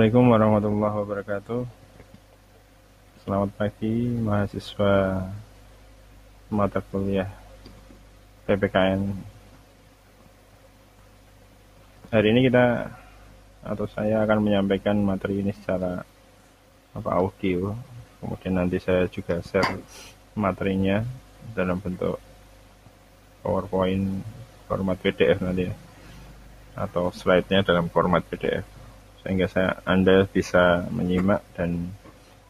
Assalamualaikum warahmatullahi wabarakatuh. Selamat pagi mahasiswa mata kuliah PPKN. Hari ini kita atau saya akan menyampaikan materi ini secara apa audio. Kemudian nanti saya juga share materinya dalam bentuk PowerPoint format PDF nanti ya. atau slide-nya dalam format PDF sehingga saya Anda bisa menyimak dan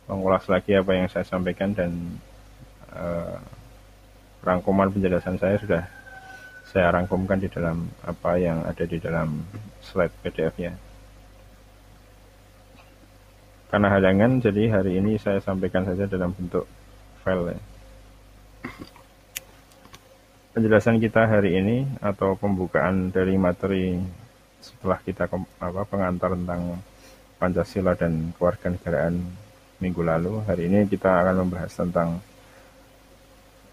mengulas lagi apa yang saya sampaikan dan uh, rangkuman penjelasan saya sudah saya rangkumkan di dalam apa yang ada di dalam slide PDF-nya. Karena halangan, jadi hari ini saya sampaikan saja dalam bentuk file. Ya. Penjelasan kita hari ini atau pembukaan dari materi setelah kita apa pengantar tentang Pancasila dan kewarganegaraan minggu lalu, hari ini kita akan membahas tentang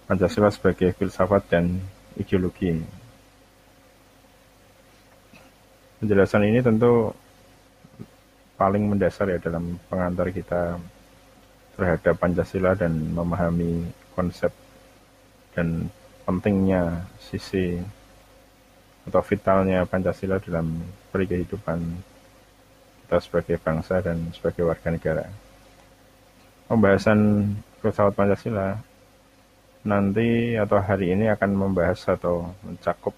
Pancasila sebagai filsafat dan ideologi. Penjelasan ini tentu paling mendasar ya dalam pengantar kita terhadap Pancasila dan memahami konsep dan pentingnya sisi atau vitalnya Pancasila dalam kehidupan kita sebagai bangsa dan sebagai warga negara. Pembahasan filsafat Pancasila nanti atau hari ini akan membahas atau mencakup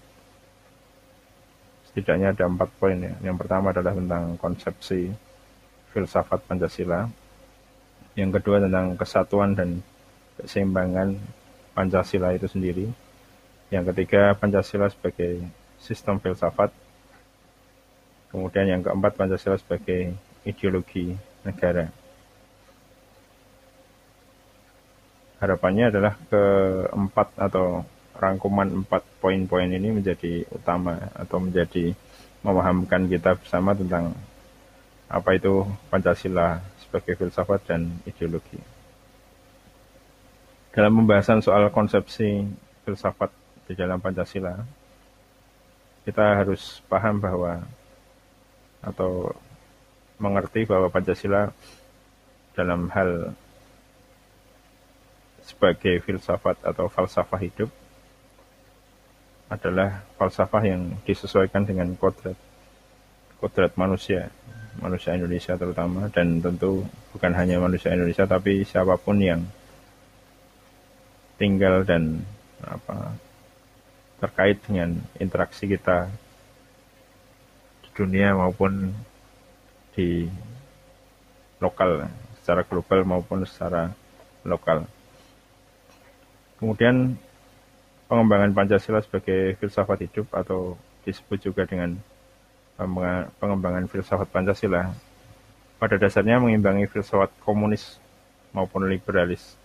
setidaknya ada empat poin ya. Yang pertama adalah tentang konsepsi filsafat Pancasila. Yang kedua tentang kesatuan dan keseimbangan Pancasila itu sendiri. Yang ketiga Pancasila sebagai sistem filsafat. Kemudian yang keempat Pancasila sebagai ideologi negara. Harapannya adalah keempat atau rangkuman empat poin-poin ini menjadi utama atau menjadi memahamkan kita bersama tentang apa itu Pancasila sebagai filsafat dan ideologi. Dalam pembahasan soal konsepsi filsafat di dalam Pancasila, kita harus paham bahwa atau mengerti bahwa Pancasila dalam hal sebagai filsafat atau falsafah hidup adalah falsafah yang disesuaikan dengan kodrat kodrat manusia manusia Indonesia terutama dan tentu bukan hanya manusia Indonesia tapi siapa pun yang tinggal dan apa terkait dengan interaksi kita di dunia maupun di lokal secara global maupun secara lokal. Kemudian pengembangan Pancasila sebagai filsafat hidup atau disebut juga dengan pengembangan filsafat Pancasila pada dasarnya mengimbangi filsafat komunis maupun liberalis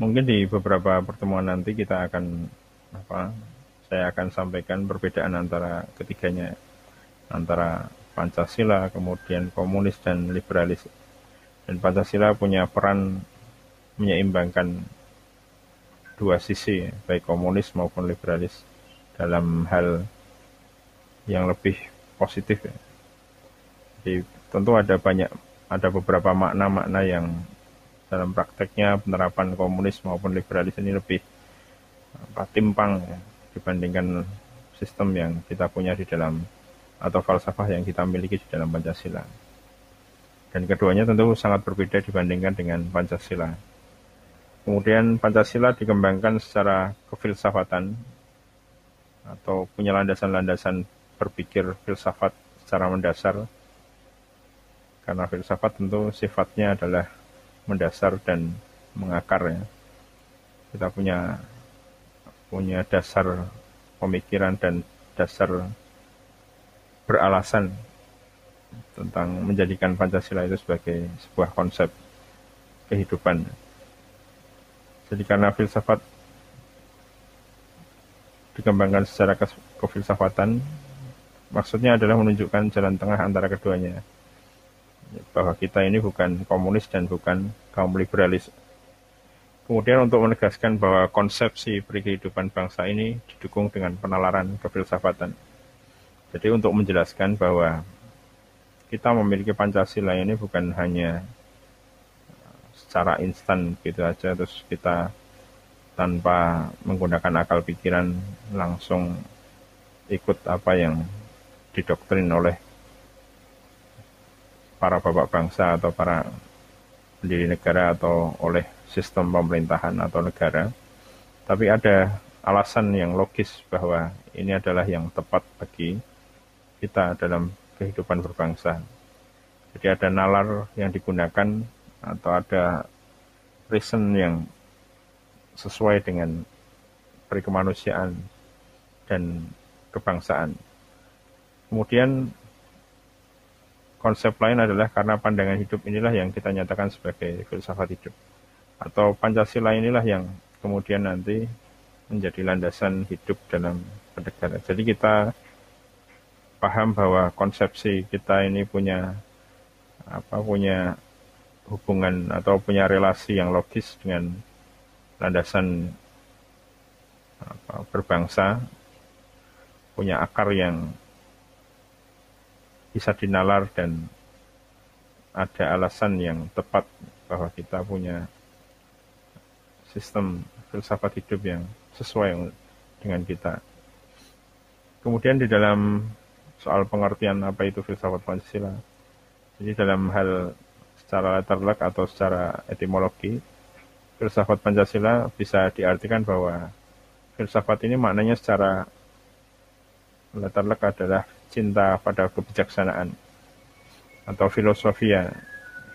mungkin di beberapa pertemuan nanti kita akan apa saya akan sampaikan perbedaan antara ketiganya antara Pancasila kemudian komunis dan liberalis dan Pancasila punya peran menyeimbangkan dua sisi baik komunis maupun liberalis dalam hal yang lebih positif. Jadi tentu ada banyak ada beberapa makna-makna yang dalam prakteknya penerapan komunis maupun liberalis ini lebih apa, timpang ya, dibandingkan sistem yang kita punya di dalam atau falsafah yang kita miliki di dalam Pancasila. Dan keduanya tentu sangat berbeda dibandingkan dengan Pancasila. Kemudian Pancasila dikembangkan secara kefilsafatan atau punya landasan-landasan berpikir filsafat secara mendasar. Karena filsafat tentu sifatnya adalah mendasar dan mengakar ya. Kita punya punya dasar pemikiran dan dasar beralasan tentang menjadikan Pancasila itu sebagai sebuah konsep kehidupan. Jadi karena filsafat dikembangkan secara kefilsafatan, maksudnya adalah menunjukkan jalan tengah antara keduanya bahwa kita ini bukan komunis dan bukan kaum liberalis. Kemudian untuk menegaskan bahwa konsepsi kehidupan bangsa ini didukung dengan penalaran kefilsafatan. Jadi untuk menjelaskan bahwa kita memiliki Pancasila ini bukan hanya secara instan gitu aja terus kita tanpa menggunakan akal pikiran langsung ikut apa yang didoktrin oleh para bapak bangsa atau para pendiri negara atau oleh sistem pemerintahan atau negara tapi ada alasan yang logis bahwa ini adalah yang tepat bagi kita dalam kehidupan berbangsa. Jadi ada nalar yang digunakan atau ada reason yang sesuai dengan perikemanusiaan dan kebangsaan. Kemudian konsep lain adalah karena pandangan hidup inilah yang kita nyatakan sebagai filsafat hidup. Atau Pancasila inilah yang kemudian nanti menjadi landasan hidup dalam bernegara. Jadi kita paham bahwa konsepsi kita ini punya apa punya hubungan atau punya relasi yang logis dengan landasan apa, berbangsa, punya akar yang bisa dinalar dan ada alasan yang tepat bahwa kita punya sistem filsafat hidup yang sesuai dengan kita. Kemudian di dalam soal pengertian apa itu filsafat Pancasila. Jadi dalam hal secara letterlek atau secara etimologi, filsafat Pancasila bisa diartikan bahwa filsafat ini maknanya secara letterlek adalah cinta pada kebijaksanaan atau filosofia.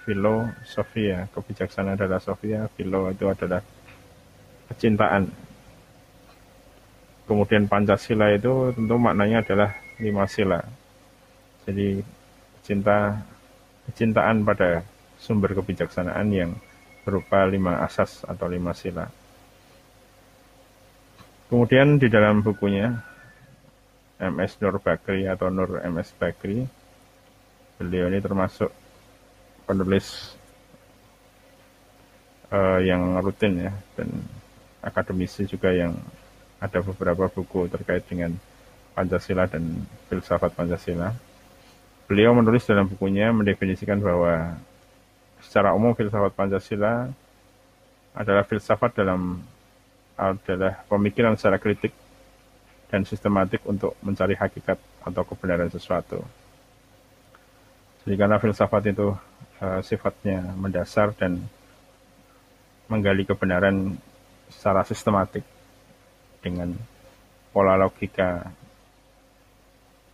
Filosofia, kebijaksanaan adalah sofia, filo itu adalah kecintaan Kemudian Pancasila itu tentu maknanya adalah lima sila. Jadi cinta kecintaan pada sumber kebijaksanaan yang berupa lima asas atau lima sila. Kemudian di dalam bukunya MS Nur Bakri atau Nur MS Bakri, beliau ini termasuk penulis uh, yang rutin ya dan akademisi juga yang ada beberapa buku terkait dengan Pancasila dan filsafat Pancasila. Beliau menulis dalam bukunya mendefinisikan bahwa secara umum filsafat Pancasila adalah filsafat dalam adalah pemikiran secara kritik dan sistematik untuk mencari hakikat atau kebenaran sesuatu. Jadi karena filsafat itu uh, sifatnya mendasar dan menggali kebenaran secara sistematik, dengan pola logika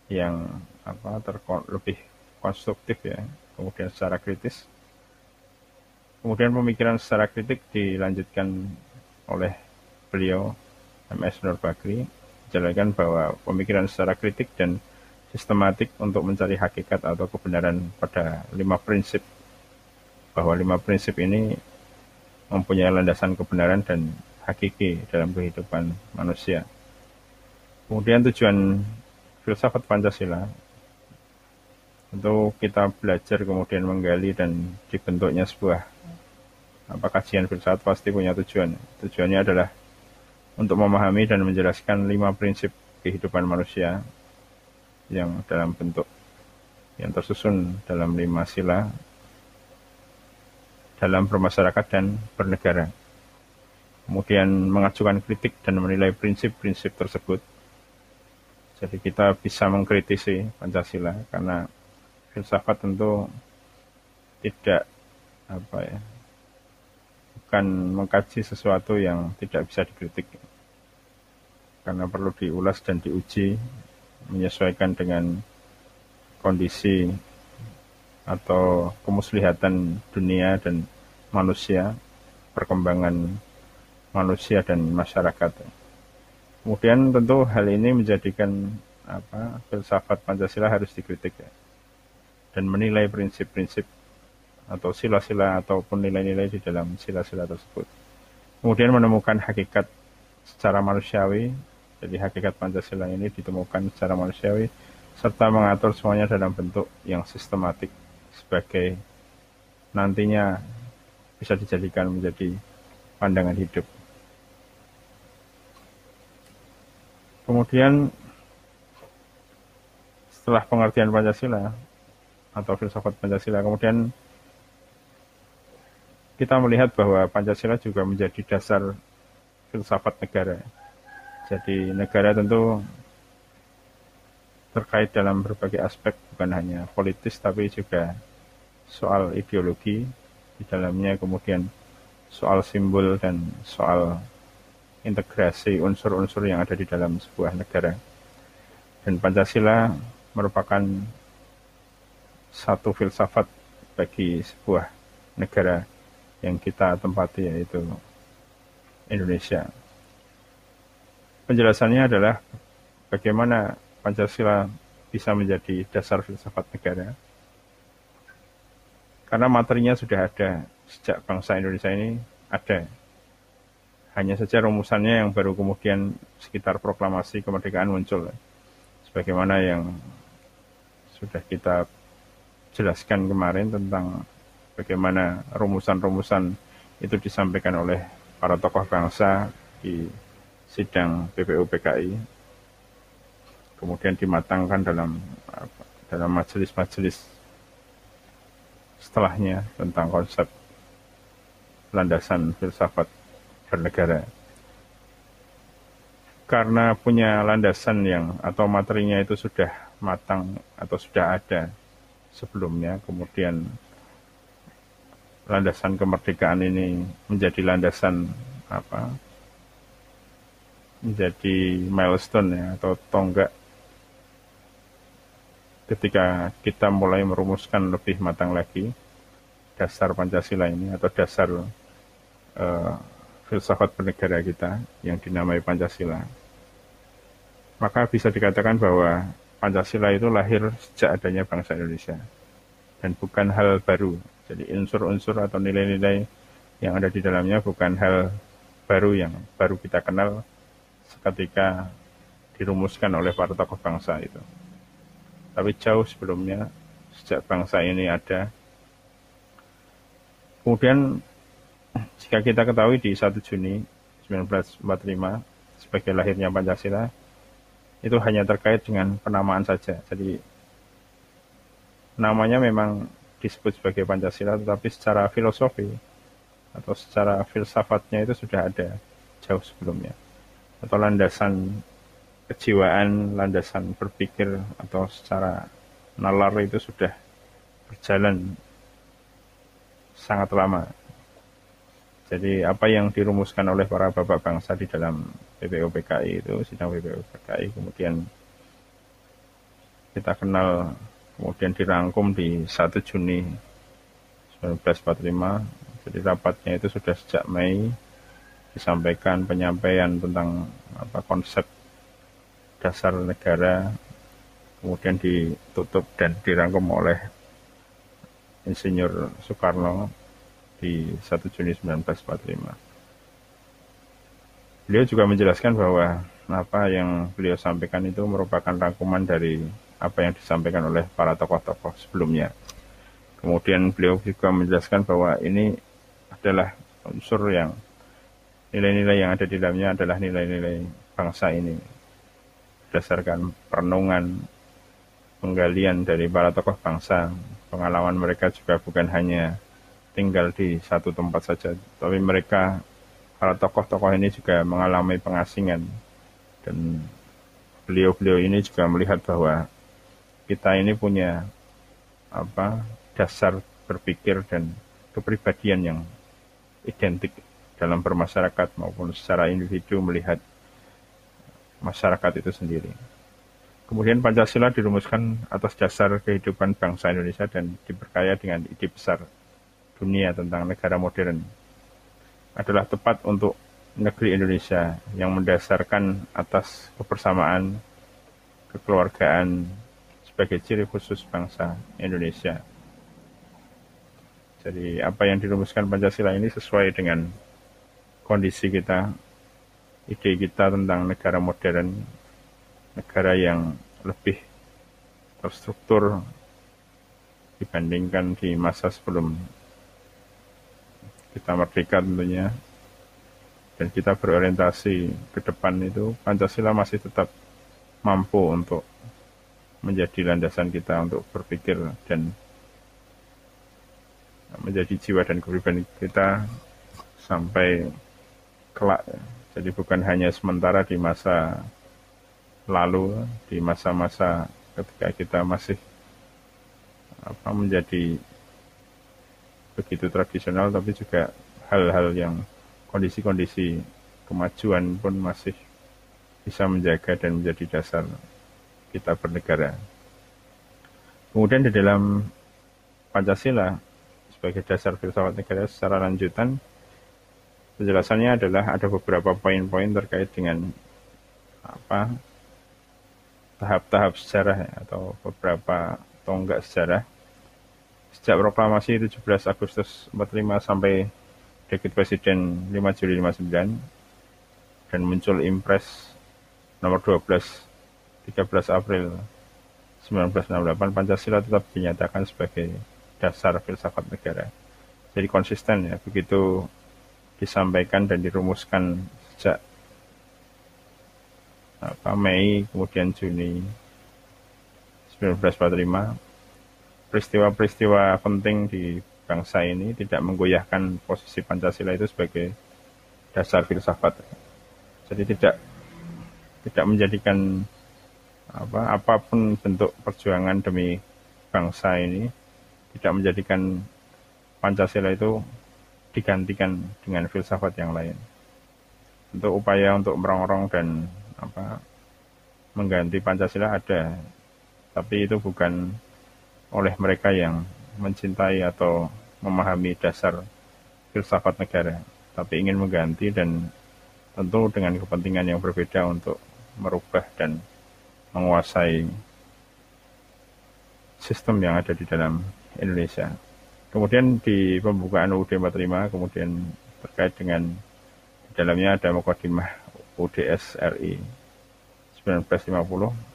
yang apa terkon lebih konstruktif ya kemudian secara kritis kemudian pemikiran secara kritik dilanjutkan oleh beliau MS Nur Bakri menjelaskan bahwa pemikiran secara kritik dan sistematik untuk mencari hakikat atau kebenaran pada lima prinsip bahwa lima prinsip ini mempunyai landasan kebenaran dan hakiki dalam kehidupan manusia. Kemudian tujuan filsafat Pancasila untuk kita belajar kemudian menggali dan dibentuknya sebuah apa kajian filsafat pasti punya tujuan. Tujuannya adalah untuk memahami dan menjelaskan lima prinsip kehidupan manusia yang dalam bentuk yang tersusun dalam lima sila dalam bermasyarakat dan bernegara kemudian mengajukan kritik dan menilai prinsip-prinsip tersebut. Jadi kita bisa mengkritisi Pancasila karena filsafat tentu tidak apa ya bukan mengkaji sesuatu yang tidak bisa dikritik karena perlu diulas dan diuji menyesuaikan dengan kondisi atau kemuslihatan dunia dan manusia perkembangan manusia dan masyarakat. Kemudian tentu hal ini menjadikan apa filsafat Pancasila harus dikritik ya. dan menilai prinsip-prinsip atau sila-sila ataupun nilai-nilai di dalam sila-sila tersebut. Kemudian menemukan hakikat secara manusiawi, jadi hakikat Pancasila ini ditemukan secara manusiawi serta mengatur semuanya dalam bentuk yang sistematik sebagai nantinya bisa dijadikan menjadi pandangan hidup. Kemudian setelah pengertian Pancasila, atau filsafat Pancasila. Kemudian kita melihat bahwa Pancasila juga menjadi dasar filsafat negara. Jadi negara tentu terkait dalam berbagai aspek bukan hanya politis tapi juga soal ideologi di dalamnya kemudian soal simbol dan soal integrasi unsur-unsur yang ada di dalam sebuah negara. Dan Pancasila merupakan satu filsafat bagi sebuah negara yang kita tempati yaitu Indonesia. Penjelasannya adalah bagaimana Pancasila bisa menjadi dasar filsafat negara. Karena materinya sudah ada sejak bangsa Indonesia ini ada. Hanya saja rumusannya yang baru kemudian sekitar proklamasi kemerdekaan muncul. Sebagaimana yang sudah kita jelaskan kemarin tentang bagaimana rumusan-rumusan itu disampaikan oleh para tokoh bangsa di sidang PPU-PKI kemudian dimatangkan dalam dalam majelis-majelis setelahnya tentang konsep landasan filsafat bernegara. Karena punya landasan yang atau materinya itu sudah matang atau sudah ada sebelumnya, kemudian landasan kemerdekaan ini menjadi landasan apa? menjadi milestone ya atau tonggak ketika kita mulai merumuskan lebih matang lagi dasar Pancasila ini atau dasar uh, filsafat bernegara kita yang dinamai Pancasila, maka bisa dikatakan bahwa Pancasila itu lahir sejak adanya bangsa Indonesia dan bukan hal baru. Jadi unsur-unsur atau nilai-nilai yang ada di dalamnya bukan hal baru yang baru kita kenal seketika dirumuskan oleh para tokoh bangsa itu. Tapi jauh sebelumnya, sejak bangsa ini ada, kemudian jika kita ketahui di 1 Juni 1945 sebagai lahirnya Pancasila itu hanya terkait dengan penamaan saja. Jadi namanya memang disebut sebagai Pancasila tetapi secara filosofi atau secara filsafatnya itu sudah ada jauh sebelumnya. Atau landasan kejiwaan, landasan berpikir atau secara nalar itu sudah berjalan sangat lama jadi apa yang dirumuskan oleh para bapak bangsa di dalam PPOPKI itu, sidang PPOPKI, kemudian kita kenal, kemudian dirangkum di 1 Juni 1945. Jadi rapatnya itu sudah sejak Mei disampaikan penyampaian tentang apa konsep dasar negara, kemudian ditutup dan dirangkum oleh Insinyur Soekarno di 1 Juni 1945. Beliau juga menjelaskan bahwa apa yang beliau sampaikan itu merupakan rangkuman dari apa yang disampaikan oleh para tokoh-tokoh sebelumnya. Kemudian beliau juga menjelaskan bahwa ini adalah unsur yang nilai-nilai yang ada di dalamnya adalah nilai-nilai bangsa ini berdasarkan perenungan penggalian dari para tokoh bangsa pengalaman mereka juga bukan hanya tinggal di satu tempat saja, tapi mereka para tokoh-tokoh ini juga mengalami pengasingan dan beliau-beliau ini juga melihat bahwa kita ini punya apa dasar berpikir dan kepribadian yang identik dalam bermasyarakat maupun secara individu melihat masyarakat itu sendiri. Kemudian Pancasila dirumuskan atas dasar kehidupan bangsa Indonesia dan diperkaya dengan ide besar dunia tentang negara modern adalah tepat untuk negeri Indonesia yang mendasarkan atas kebersamaan, kekeluargaan sebagai ciri khusus bangsa Indonesia. Jadi apa yang dirumuskan Pancasila ini sesuai dengan kondisi kita, ide kita tentang negara modern, negara yang lebih terstruktur dibandingkan di masa sebelum kita merdeka tentunya dan kita berorientasi ke depan itu Pancasila masih tetap mampu untuk menjadi landasan kita untuk berpikir dan menjadi jiwa dan kepribadian kita sampai kelak. Jadi bukan hanya sementara di masa lalu, di masa-masa ketika kita masih apa menjadi begitu tradisional, tapi juga hal-hal yang kondisi-kondisi kemajuan pun masih bisa menjaga dan menjadi dasar kita bernegara. Kemudian di dalam Pancasila sebagai dasar filsafat negara secara lanjutan, penjelasannya adalah ada beberapa poin-poin terkait dengan apa tahap-tahap sejarah atau beberapa tonggak sejarah. Sejak proklamasi 17 Agustus 45 sampai dekret Presiden 5 Juli 59 dan muncul impres nomor 12 13 April 1968 Pancasila tetap dinyatakan sebagai dasar filsafat negara. Jadi konsisten ya, begitu disampaikan dan dirumuskan sejak apa, Mei kemudian Juni 1945 peristiwa-peristiwa penting di bangsa ini tidak menggoyahkan posisi Pancasila itu sebagai dasar filsafat. Jadi tidak tidak menjadikan apa apa pun bentuk perjuangan demi bangsa ini tidak menjadikan Pancasila itu digantikan dengan filsafat yang lain. Untuk upaya untuk merongrong dan apa mengganti Pancasila ada, tapi itu bukan oleh mereka yang mencintai atau memahami dasar filsafat negara, tapi ingin mengganti dan tentu dengan kepentingan yang berbeda untuk merubah dan menguasai sistem yang ada di dalam Indonesia. Kemudian di pembukaan UUD 45 kemudian terkait dengan di dalamnya ada mukadimah UDS RI 1950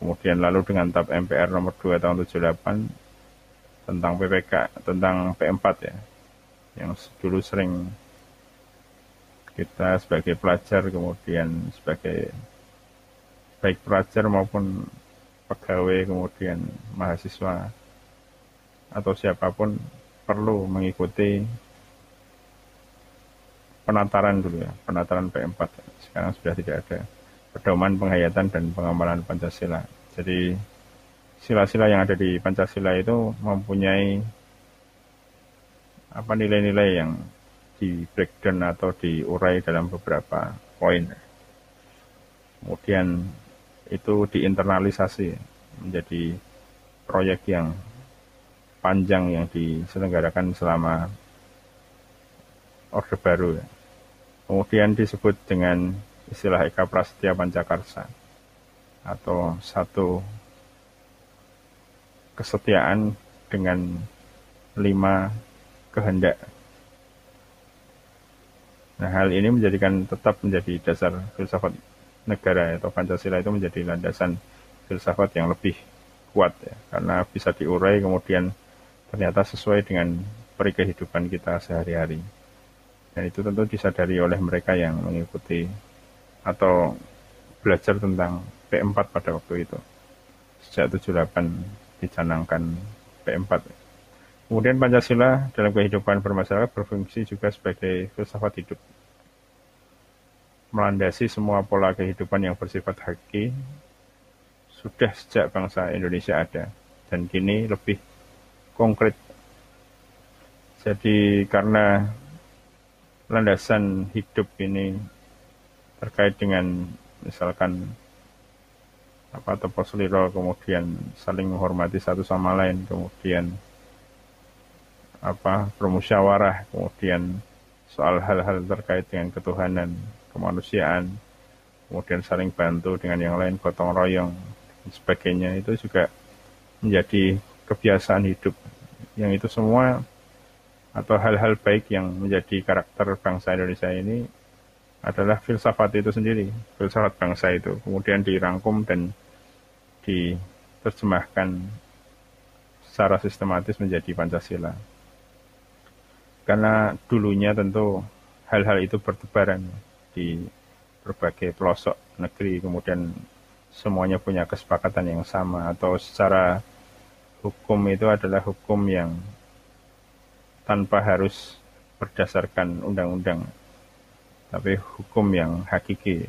kemudian lalu dengan TAP MPR nomor 2 tahun 78 tentang PPK tentang P4 ya yang dulu sering kita sebagai pelajar kemudian sebagai baik pelajar maupun pegawai kemudian mahasiswa atau siapa pun perlu mengikuti penataran dulu ya, penataran P4. Sekarang sudah tidak ada pedoman penghayatan dan pengamalan Pancasila. Jadi sila-sila yang ada di Pancasila itu mempunyai apa nilai-nilai yang di breakdown atau diurai dalam beberapa poin. Kemudian itu diinternalisasi menjadi proyek yang panjang yang diselenggarakan selama Orde Baru. Kemudian disebut dengan istilah Eka Prasetya Pancakarsa atau satu kesetiaan dengan lima kehendak. Nah, hal ini menjadikan tetap menjadi dasar filsafat negara atau Pancasila itu menjadi landasan filsafat yang lebih kuat ya. Karena bisa diurai kemudian ternyata sesuai dengan peri kehidupan kita sehari-hari. Dan itu tentu disadari oleh mereka yang mengikuti atau belajar tentang P4 pada waktu itu. Sejak 78 dicanangkan P4 kemudian Pancasila dalam kehidupan bermasyarakat berfungsi juga sebagai filsafat hidup melandasi semua pola kehidupan yang bersifat haki sudah sejak bangsa Indonesia ada dan kini lebih konkret. Jadi karena landasan hidup ini terkait dengan misalkan apa seliro kemudian saling menghormati satu sama lain kemudian apa bermusyawarah kemudian soal hal-hal terkait dengan ketuhanan kemanusiaan, kemudian saling bantu dengan yang lain, gotong royong, dan sebagainya itu juga menjadi kebiasaan hidup. Yang itu semua atau hal-hal baik yang menjadi karakter bangsa Indonesia ini adalah filsafat itu sendiri, filsafat bangsa itu. Kemudian dirangkum dan diterjemahkan secara sistematis menjadi Pancasila. Karena dulunya tentu hal-hal itu bertebaran di berbagai pelosok negeri kemudian semuanya punya kesepakatan yang sama atau secara hukum itu adalah hukum yang tanpa harus berdasarkan undang-undang tapi hukum yang hakiki.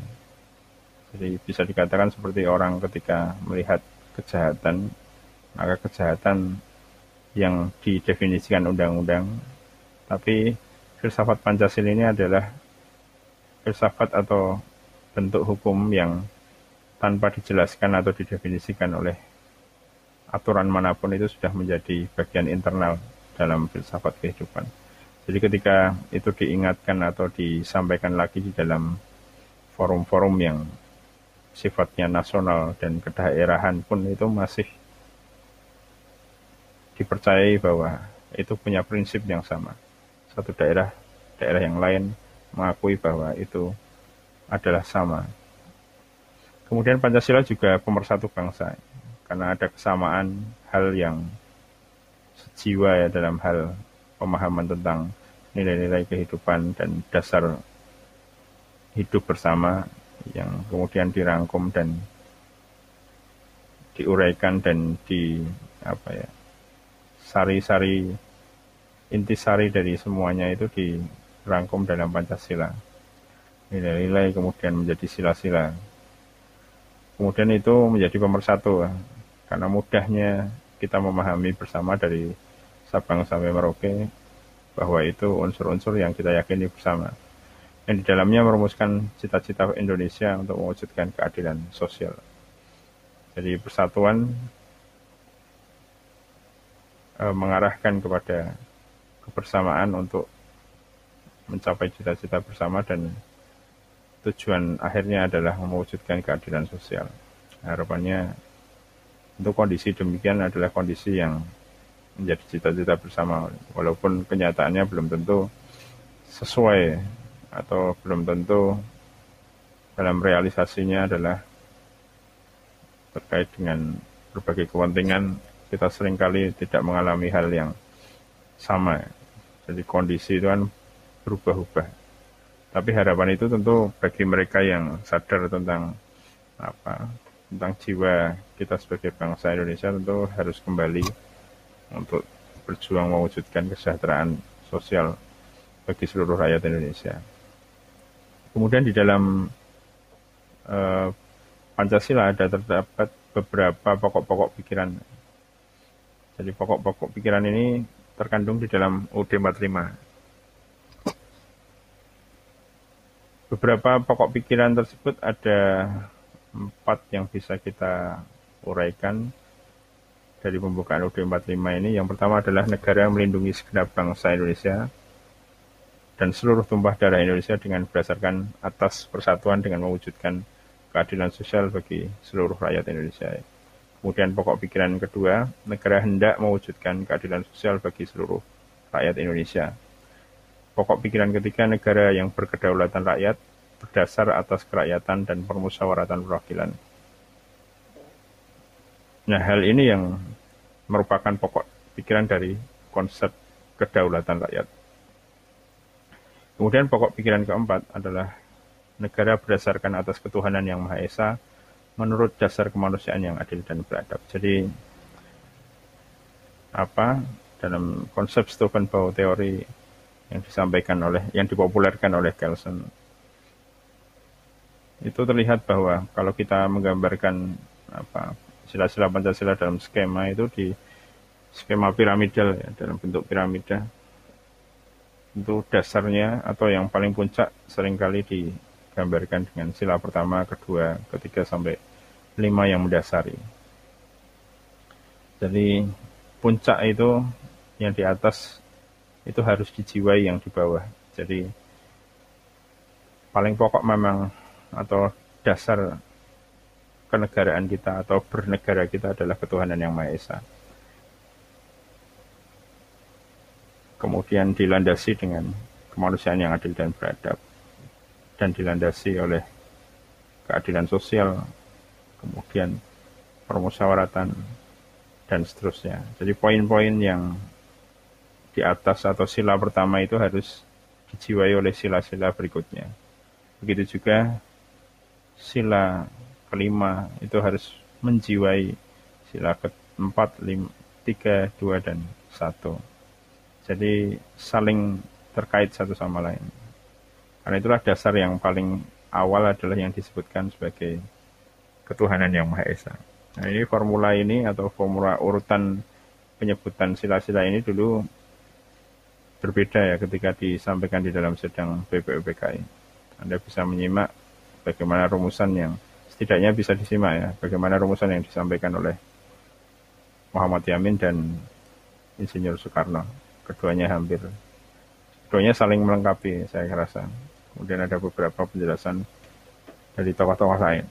Jadi bisa dikatakan seperti orang ketika melihat kejahatan maka kejahatan yang didefinisikan undang-undang tapi filsafat Pancasila ini adalah filsafat atau bentuk hukum yang tanpa dijelaskan atau didefinisikan oleh aturan mana pun itu sudah menjadi bagian internal dalam filsafat kehidupan. Jadi ketika itu diingatkan atau disampaikan lagi di dalam forum-forum yang sifatnya nasional dan kedaerahan pun itu masih dipercayai bahwa itu punya prinsip yang sama. Satu daerah, daerah yang lain mengakui bahwa itu adalah sama. Kemudian Pancasila juga pemersatu bangsa, karena ada kesamaan hal yang sejiwa ya dalam hal pemahaman tentang nilai-nilai kehidupan dan dasar hidup bersama yang kemudian dirangkum dan diuraikan dan di apa ya sari-sari intisari dari semuanya itu dirangkum dalam Pancasila. Nilai-nilai kemudian menjadi sila-sila. Kemudian itu menjadi pemersatu karena mudahnya kita memahami bersama dari Sabang sampai Merauke bahwa itu unsur-unsur yang kita yakini bersama. Yang di dalamnya merumuskan cita-cita Indonesia untuk mewujudkan keadilan sosial. Jadi persatuan e, mengarahkan kepada kebersamaan untuk mencapai cita-cita bersama dan tujuan akhirnya adalah mewujudkan keadilan sosial. Harapannya untuk kondisi demikian adalah kondisi yang menjadi cita-cita bersama, walaupun kenyataannya belum tentu sesuai atau belum tentu dalam realisasinya adalah terkait dengan berbagai kepentingan kita sering kali tidak mengalami hal yang sama. Jadi kondisi itu kan berubah-ubah tapi harapan itu tentu bagi mereka yang sadar tentang apa tentang jiwa kita sebagai bangsa Indonesia tentu harus kembali untuk berjuang mewujudkan kesejahteraan sosial bagi seluruh rakyat Indonesia. Kemudian di dalam uh, Pancasila ada terdapat beberapa pokok-pokok pikiran. Jadi pokok-pokok pikiran ini terkandung di dalam UD 45 beberapa pokok pikiran tersebut ada empat yang bisa kita uraikan dari pembukaan UD 45 ini. Yang pertama adalah negara melindungi segenap bangsa Indonesia dan seluruh tumpah darah Indonesia dengan berdasarkan atas persatuan dengan mewujudkan keadilan sosial bagi seluruh rakyat Indonesia. Kemudian pokok pikiran kedua, negara hendak mewujudkan keadilan sosial bagi seluruh rakyat Indonesia. Pokok pikiran ketiga negara yang berkedaulatan rakyat berdasar atas kerakyatan dan permusyawaratan perwakilan. Nah, hal ini yang merupakan pokok pikiran dari konsep kedaulatan rakyat. Kemudian pokok pikiran keempat adalah negara berdasarkan atas ketuhanan yang Maha Esa menurut dasar kemanusiaan yang adil dan beradab. Jadi apa dalam konsep Stephen Bow teori yang disampaikan oleh yang dipopulerkan oleh Kelsen itu terlihat bahwa kalau kita menggambarkan apa sila-sila Pancasila dalam skema itu di skema piramidal ya dalam bentuk piramida itu dasarnya atau yang paling puncak sering kali digambarkan dengan sila pertama, kedua, ketiga sampai lima yang mendasari. Jadi puncak itu yang di atas itu harus dijiwai yang di bawah. Jadi paling pokok memang atau dasar kenegaraan kita atau bernegara kita adalah ketuhanan yang Maha Esa. Kemudian dilandasi dengan kemanusiaan yang adil dan beradab dan dilandasi oleh keadilan sosial, kemudian permusyawaratan dan seterusnya. Jadi poin-poin yang di atas atau sila pertama itu harus dijiwai oleh sila-sila berikutnya. Begitu juga sila kelima itu harus menjiwai sila keempat, lima, tiga, dua, dan satu. Jadi saling terkait satu sama lain. Karena itulah dasar yang paling awal adalah yang disebutkan sebagai ketuhanan yang Maha Esa. Nah ini formula ini atau formula urutan penyebutan sila-sila ini dulu berbeda ya ketika disampaikan di dalam sedang BPUPKI. Anda bisa menyimak bagaimana rumusan yang setidaknya bisa disimak ya, bagaimana rumusan yang disampaikan oleh Muhammad Yamin dan Insinyur Soekarno. Keduanya hampir, keduanya saling melengkapi saya rasa. Kemudian ada beberapa penjelasan dari tokoh-tokoh lain.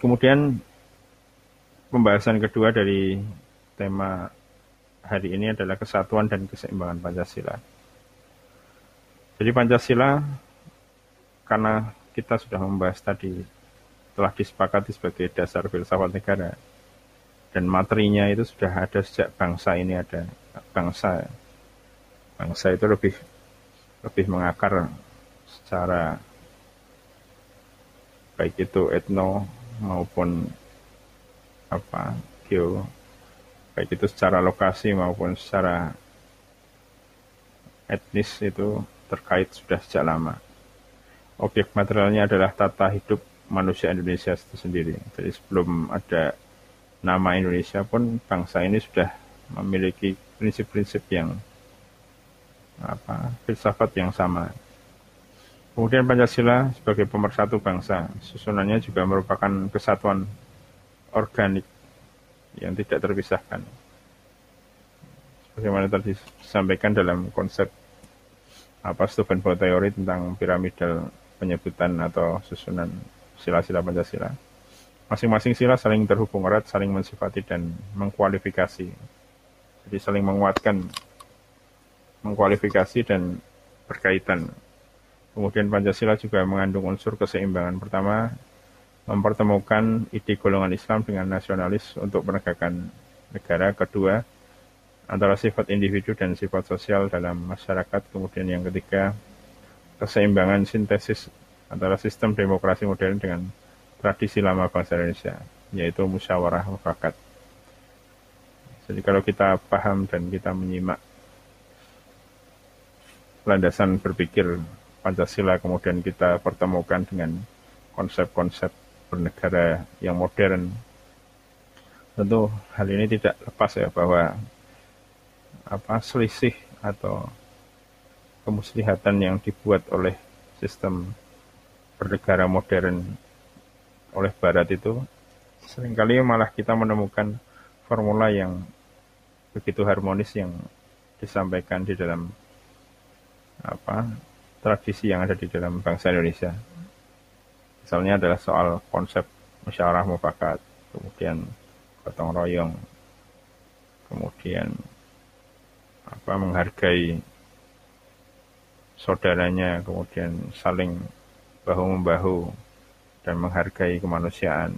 Kemudian pembahasan kedua dari tema hari ini adalah kesatuan dan keseimbangan Pancasila. Jadi Pancasila karena kita sudah membahas tadi telah disepakati sebagai dasar filsafat negara dan materinya itu sudah ada sejak bangsa ini ada bangsa bangsa itu lebih lebih mengakar secara baik itu etno maupun apa geo baik itu secara lokasi maupun secara etnis itu terkait sudah sejak lama objek materialnya adalah tata hidup manusia Indonesia itu sendiri. Jadi sebelum ada nama Indonesia pun bangsa ini sudah memiliki prinsip-prinsip yang apa filsafat yang sama. Kemudian Pancasila sebagai pemersatu bangsa, susunannya juga merupakan kesatuan organik yang tidak terpisahkan. Bagaimana tadi disampaikan dalam konsep apa Steubenville teori tentang piramidal penyebutan atau susunan sila-sila Pancasila. Masing-masing sila saling terhubung erat, saling mensifati dan mengkualifikasi. Jadi saling menguatkan, mengkualifikasi dan berkaitan. Kemudian Pancasila juga mengandung unsur keseimbangan. Pertama, mempertemukan ide golongan Islam dengan nasionalis untuk penegakan negara. Kedua, antara sifat individu dan sifat sosial dalam masyarakat. Kemudian yang ketiga, keseimbangan sintesis antara sistem demokrasi modern dengan tradisi lama bangsa Indonesia, yaitu musyawarah mufakat. Jadi kalau kita paham dan kita menyimak landasan berpikir Pancasila kemudian kita pertemukan dengan konsep-konsep bernegara yang modern, tentu hal ini tidak lepas ya bahwa apa selisih atau kemuslihatan yang dibuat oleh sistem bernegara modern oleh Barat itu sering kali malah kita menemukan formula yang begitu harmonis yang disampaikan di dalam apa tradisi yang ada di dalam bangsa Indonesia. Misalnya adalah soal konsep musyawarah mufakat, kemudian gotong royong, kemudian apa menghargai saudaranya, kemudian saling bahu-membahu dan menghargai kemanusiaan,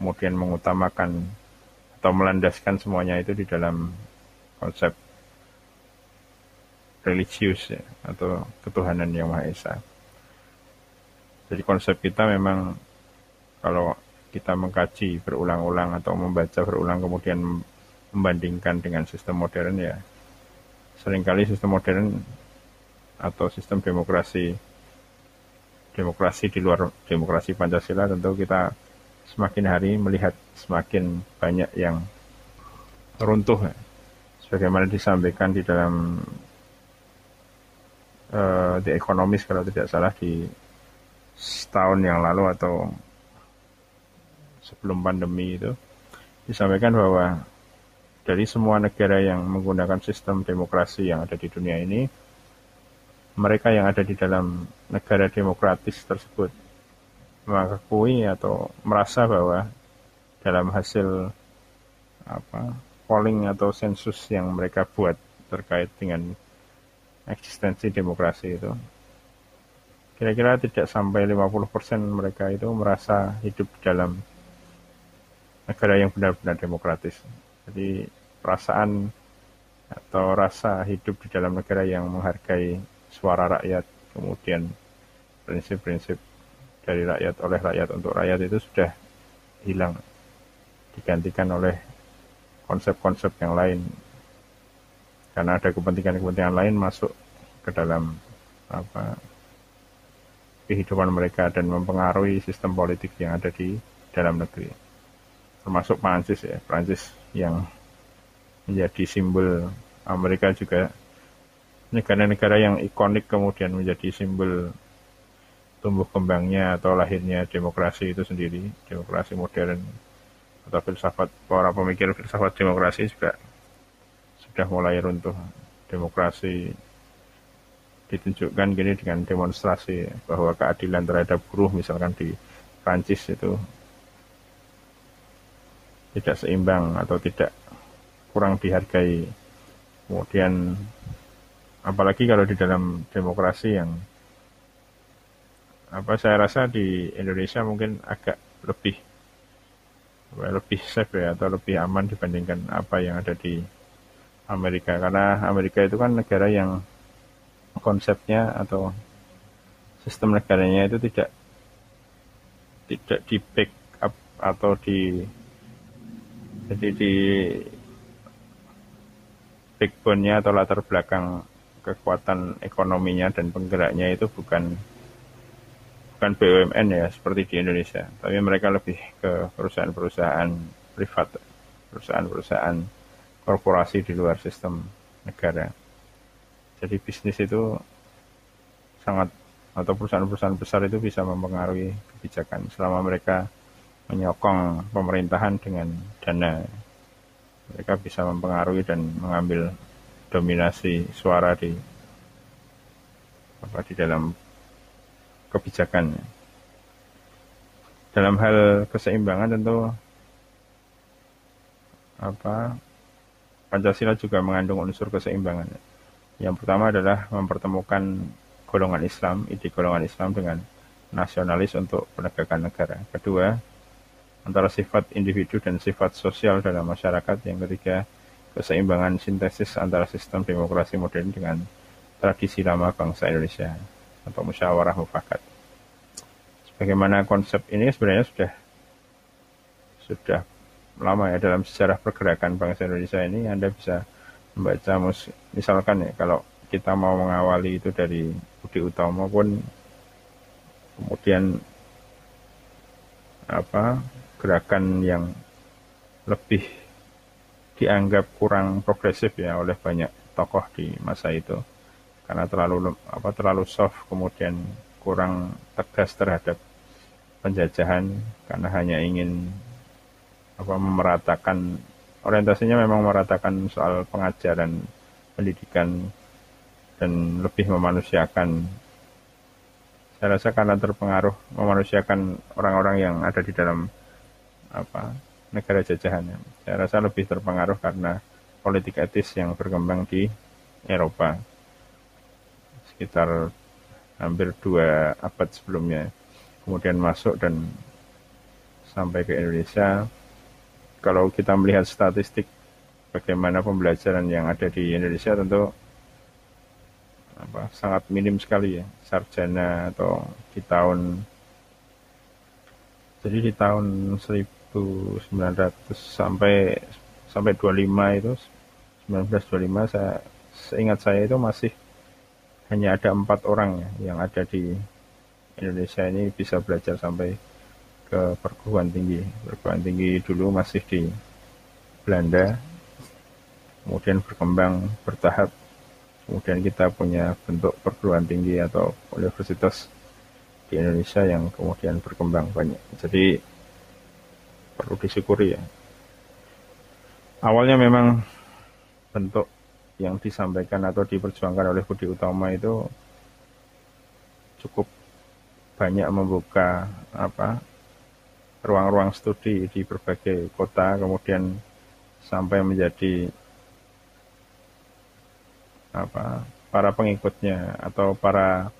kemudian mengutamakan atau melandaskan semuanya itu di dalam konsep religius ya, atau ketuhanan yang Maha Esa. Jadi konsep kita memang kalau kita mengkaji berulang-ulang atau membaca berulang kemudian membandingkan dengan sistem modern ya sering kali sistem modern atau sistem demokrasi demokrasi di luar demokrasi Pancasila tentu kita semakin hari melihat semakin banyak yang runtuh sebagaimana disampaikan di dalam uh, The Economist kalau tidak salah di setahun yang lalu atau sebelum pandemi itu disampaikan bahwa dari semua negara yang menggunakan sistem demokrasi yang ada di dunia ini mereka yang ada di dalam negara demokratis tersebut mengakui atau merasa bahwa dalam hasil apa polling atau sensus yang mereka buat terkait dengan eksistensi demokrasi itu kira-kira tidak sampai 50% mereka itu merasa hidup dalam negara yang benar-benar demokratis. Jadi perasaan atau rasa hidup di dalam negara yang menghargai suara rakyat, kemudian prinsip-prinsip dari rakyat oleh rakyat untuk rakyat itu sudah hilang digantikan oleh konsep-konsep yang lain. Karena ada kepentingan-kepentingan lain masuk ke dalam apa kehidupan mereka dan mempengaruhi sistem politik yang ada di dalam negeri termasuk Prancis ya Prancis yang menjadi simbol Amerika juga negara-negara yang ikonik kemudian menjadi simbol tumbuh kembangnya atau lahirnya demokrasi itu sendiri, demokrasi modern atau filsafat para pemikir filsafat demokrasi juga sudah mulai runtuh. Demokrasi ditunjukkan gini dengan demonstrasi bahwa keadilan terhadap buruh misalkan di Prancis itu tidak seimbang atau tidak kurang dihargai. Kemudian apalagi kalau di dalam demokrasi yang apa saya rasa di Indonesia mungkin agak lebih lebih safe ya atau lebih aman dibandingkan apa yang ada di Amerika karena Amerika itu kan negara yang konsepnya atau sistem negaranya itu tidak tidak di back up atau di jadi di backbone-nya atau latar belakang kekuatan ekonominya dan penggeraknya itu bukan bukan BUMN ya seperti di Indonesia, tapi mereka lebih ke perusahaan-perusahaan privat, perusahaan-perusahaan korporasi di luar sistem negara. Jadi bisnis itu sangat atau perusahaan-perusahaan besar itu bisa mempengaruhi kebijakan selama mereka menyokong pemerintahan dengan dana. Mereka bisa mempengaruhi dan mengambil dominasi suara di apa di dalam kebijakan. Dalam hal keseimbangan tentu apa Pancasila juga mengandung unsur keseimbangan. Yang pertama adalah mempertemukan golongan Islam, ide golongan Islam dengan nasionalis untuk penegakan negara. Kedua, antara sifat individu dan sifat sosial dalam masyarakat. Yang ketiga, keseimbangan sintesis antara sistem demokrasi modern dengan tradisi lama bangsa Indonesia atau musyawarah mufakat. Sebagaimana konsep ini sebenarnya sudah sudah lama ya dalam sejarah pergerakan bangsa Indonesia ini Anda bisa membaca misalkan ya kalau kita mau mengawali itu dari Budi Utomo pun kemudian apa gerakan yang lebih dianggap kurang progresif ya oleh banyak tokoh di masa itu. Karena terlalu apa terlalu soft kemudian kurang tegas terhadap penjajahan karena hanya ingin apa memeratakan orientasinya memang memeratakan soal pengajaran pendidikan dan lebih memanusiakan. Saya rasa karena terpengaruh memanusiakan orang-orang yang ada di dalam apa negara jajahan. Saya rasa lebih terpengaruh karena politik etis yang berkembang di Eropa. Sekitar hampir dua abad sebelumnya kemudian masuk dan sampai ke Indonesia kalau kita melihat statistik bagaimana pembelajaran yang ada di Indonesia tentu apa, sangat minim sekali ya sarjana atau di tahun jadi di tahun 1900 sampai sampai 25 itu 1925 saya seingat saya itu masih hanya ada empat orang ya, yang ada di Indonesia ini bisa belajar sampai ke perguruan tinggi. Perguruan tinggi dulu masih di Belanda, kemudian berkembang bertahap, kemudian kita punya bentuk perguruan tinggi atau universitas di Indonesia yang kemudian berkembang banyak. Jadi perlu disyukuri ya. Awalnya memang bentuk yang disampaikan atau diperjuangkan oleh Budi Utama itu cukup banyak membuka apa ruang-ruang studi di berbagai kota kemudian sampai menjadi apa para pengikutnya atau para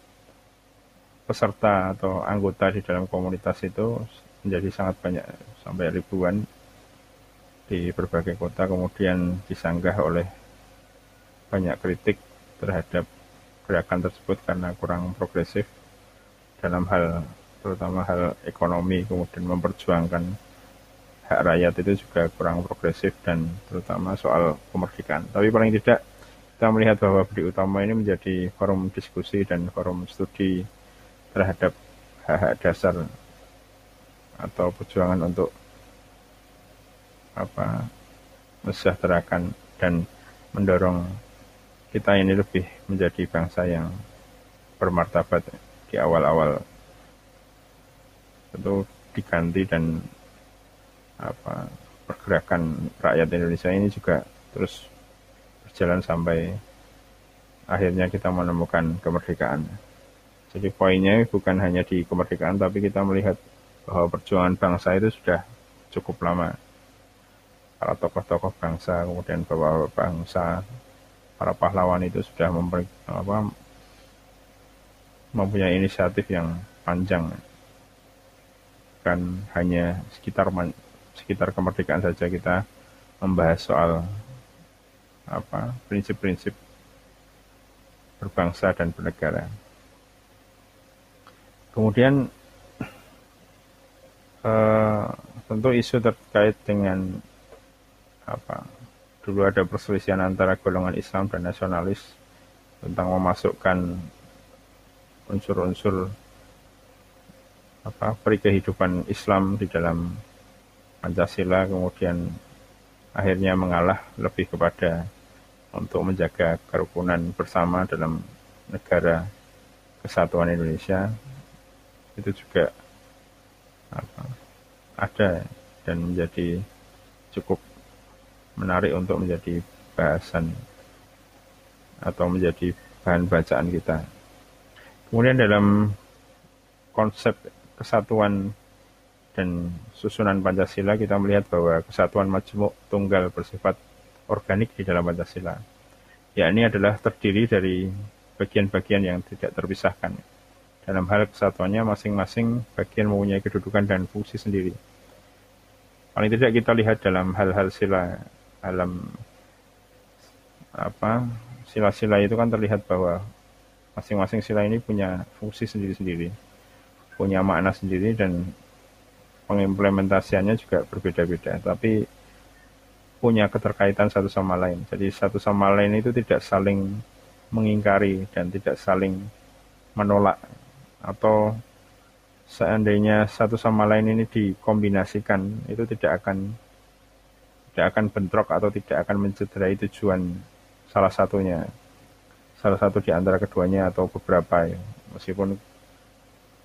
peserta atau anggota di dalam komunitas itu menjadi sangat banyak sampai ribuan di berbagai kota kemudian disanggah oleh banyak kritik terhadap gerakan tersebut karena kurang progresif dalam hal terutama hal ekonomi, kemudian memperjuangkan hak rakyat itu juga kurang progresif dan terutama soal kemerdekaan. Tapi paling tidak kita melihat bahwa Budi Utama ini menjadi forum diskusi dan forum studi terhadap hak-hak dasar atau perjuangan untuk apa mesejahterakan dan mendorong kita ini lebih menjadi bangsa yang bermartabat di awal-awal itu diganti dan apa pergerakan rakyat Indonesia ini juga terus berjalan sampai akhirnya kita menemukan kemerdekaan. Jadi poinnya bukan hanya di kemerdekaan, tapi kita melihat bahwa perjuangan bangsa itu sudah cukup lama. Para tokoh-tokoh bangsa, kemudian bahwa bangsa, para pahlawan itu sudah memper, apa, mempunyai inisiatif yang panjang. Bukan hanya sekitar sekitar kemerdekaan saja kita membahas soal apa prinsip-prinsip berbangsa dan bernegara. Kemudian eh, tentu isu terkait dengan apa dulu ada perselisihan antara golongan Islam dan nasionalis tentang memasukkan unsur-unsur apa peri kehidupan Islam di dalam Pancasila kemudian akhirnya mengalah lebih kepada untuk menjaga kerukunan bersama dalam negara kesatuan Indonesia itu juga apa, ada dan menjadi cukup menarik untuk menjadi bahasan atau menjadi bahan bacaan kita. Kemudian dalam konsep kesatuan dan susunan Pancasila kita melihat bahwa kesatuan majmuk tunggal bersifat organik di dalam Pancasila. Ya ini adalah terdiri dari bagian-bagian yang tidak terpisahkan. Dalam hal kesatuannya masing-masing bagian mempunyai kedudukan dan fungsi sendiri. Paling tidak kita lihat dalam hal-hal sila dalam apa sila-sila itu kan terlihat bahwa masing-masing sila ini punya fungsi sendiri-sendiri, punya makna sendiri dan pengimplementasiannya juga berbeda-beda. Tapi punya keterkaitan satu sama lain. Jadi satu sama lain itu tidak saling mengingkari dan tidak saling menolak atau seandainya satu sama lain ini dikombinasikan itu tidak akan tidak akan bentrok atau tidak akan mencederai tujuan salah satunya salah satu di antara keduanya atau beberapa ya. meskipun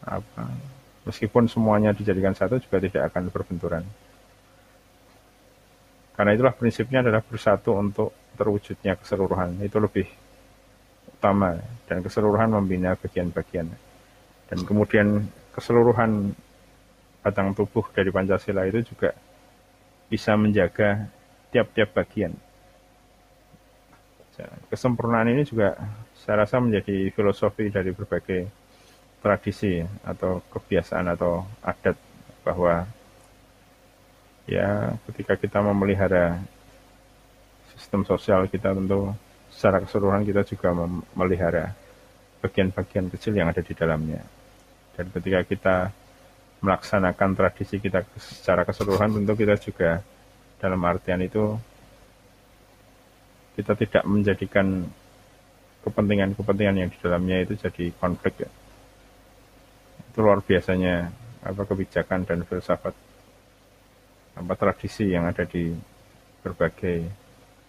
apa meskipun semuanya dijadikan satu juga tidak akan berbenturan. Karena itulah prinsipnya adalah bersatu untuk terwujudnya keseluruhan. Itu lebih utama dan keseluruhan membina bagian-bagian. Dan kemudian keseluruhan batang tubuh dari Pancasila itu juga bisa menjaga tiap-tiap bagian. Kesempurnaan ini juga saya rasa menjadi filosofi dari berbagai tradisi atau kebiasaan atau adat bahwa ya ketika kita memelihara sistem sosial kita tentu secara keseluruhan kita juga memelihara bagian-bagian kecil yang ada di dalamnya. Dan ketika kita melaksanakan tradisi kita secara keseluruhan tentu kita juga dalam artian itu kita tidak menjadikan kepentingan-kepentingan yang di dalamnya itu jadi konflik ya. Itu luar biasanya apa kebijakan dan filsafat apa tradisi yang ada di berbagai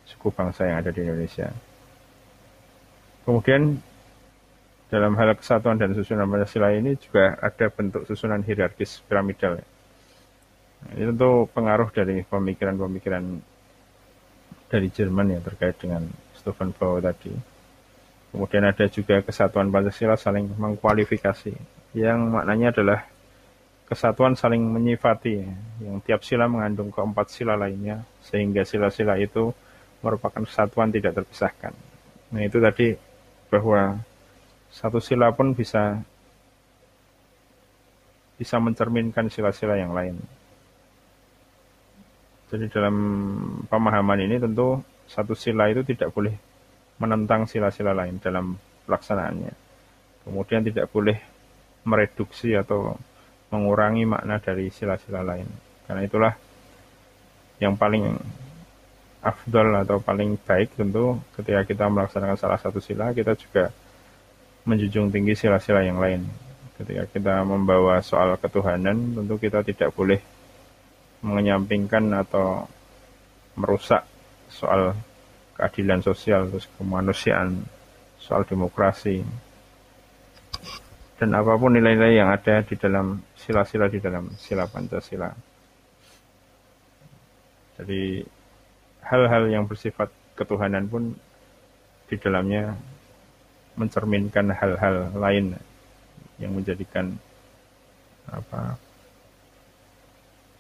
suku bangsa yang ada di Indonesia. Kemudian dalam hal kesatuan dan susunan Pancasila ini juga ada bentuk susunan hierarkis piramidal. Ini tentu pengaruh dari pemikiran-pemikiran dari Jerman ya terkait dengan Stefan Bauer tadi. Kemudian ada juga kesatuan Pancasila saling mengkualifikasi, yang maknanya adalah kesatuan saling menyifati, yang tiap sila mengandung keempat sila lainnya, sehingga sila-sila itu merupakan kesatuan tidak terpisahkan. Nah itu tadi bahwa satu sila pun bisa bisa mencerminkan sila-sila yang lain. Jadi dalam pemahaman ini tentu satu sila itu tidak boleh menentang sila-sila lain dalam pelaksanaannya. Kemudian tidak boleh mereduksi atau mengurangi makna dari sila-sila lain. Karena itulah yang paling afdol atau paling baik tentu ketika kita melaksanakan salah satu sila kita juga menjunjung tinggi sila-sila yang lain. Ketika kita membawa soal ketuhanan tentu kita tidak boleh menyampingkan atau merusak soal keadilan sosial, terus kemanusiaan, soal demokrasi, dan apa pun nilai-nilai yang ada di dalam sila-sila di dalam sila Pancasila. Jadi hal-hal yang bersifat ketuhanan pun di dalamnya mencerminkan hal-hal lain yang menjadikan apa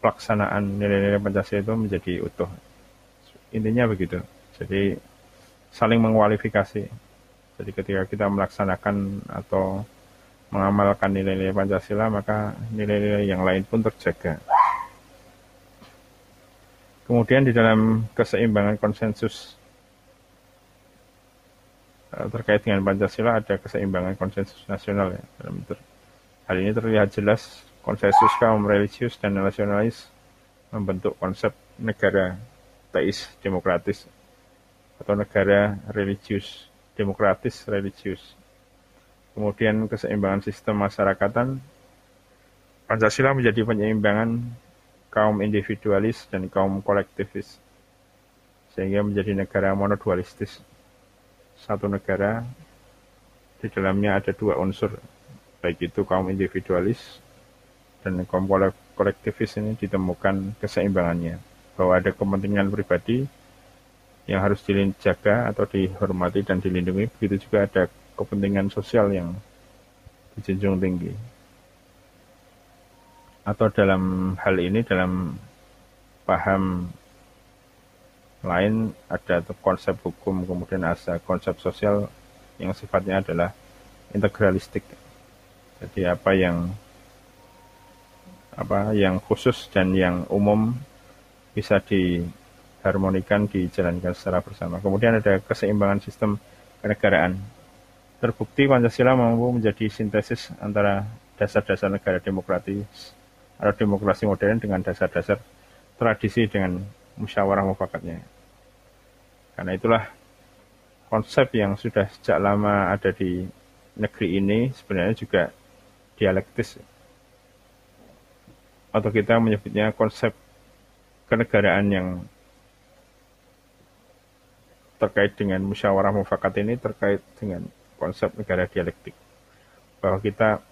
pelaksanaan nilai-nilai Pancasila itu menjadi utuh. Intinya begitu. Jadi saling mengkualifikasi. Jadi ketika kita melaksanakan atau mengamalkan nilai-nilai Pancasila, maka nilai-nilai yang lain pun terjaga. Kemudian di dalam keseimbangan konsensus eh, terkait dengan Pancasila ada keseimbangan konsensus nasional ya. Hal ini terlihat jelas konsensus kaum religius dan nasionalis membentuk konsep negara teis demokratis atau negara religius demokratis religius kemudian keseimbangan sistem masyarakatan, Pancasila menjadi penyeimbangan kaum individualis dan kaum kolektivis, sehingga menjadi negara monodualistis. Satu negara, di dalamnya ada dua unsur, baik itu kaum individualis dan kaum kolektivis ini ditemukan keseimbangannya, bahwa ada kepentingan pribadi yang harus dijaga atau dihormati dan dilindungi, begitu juga ada kepentingan sosial yang dijunjung tinggi. Atau dalam hal ini dalam paham lain ada konsep hukum kemudian ada konsep sosial yang sifatnya adalah integralistik. Jadi apa yang apa yang khusus dan yang umum bisa diharmonikan dijalankan secara bersama. Kemudian ada keseimbangan sistem kenegaraan Terbukti Pancasila mampu menjadi sintesis antara dasar-dasar negara demokratis atau demokrasi modern dengan dasar-dasar tradisi dengan musyawarah mufakatnya. Karena itulah konsep yang sudah sejak lama ada di negeri ini sebenarnya juga dialektis atau kita menyebutnya konsep kenegaraan yang terkait dengan musyawarah mufakat ini terkait dengan konsep negara dialektik. Bahwa kita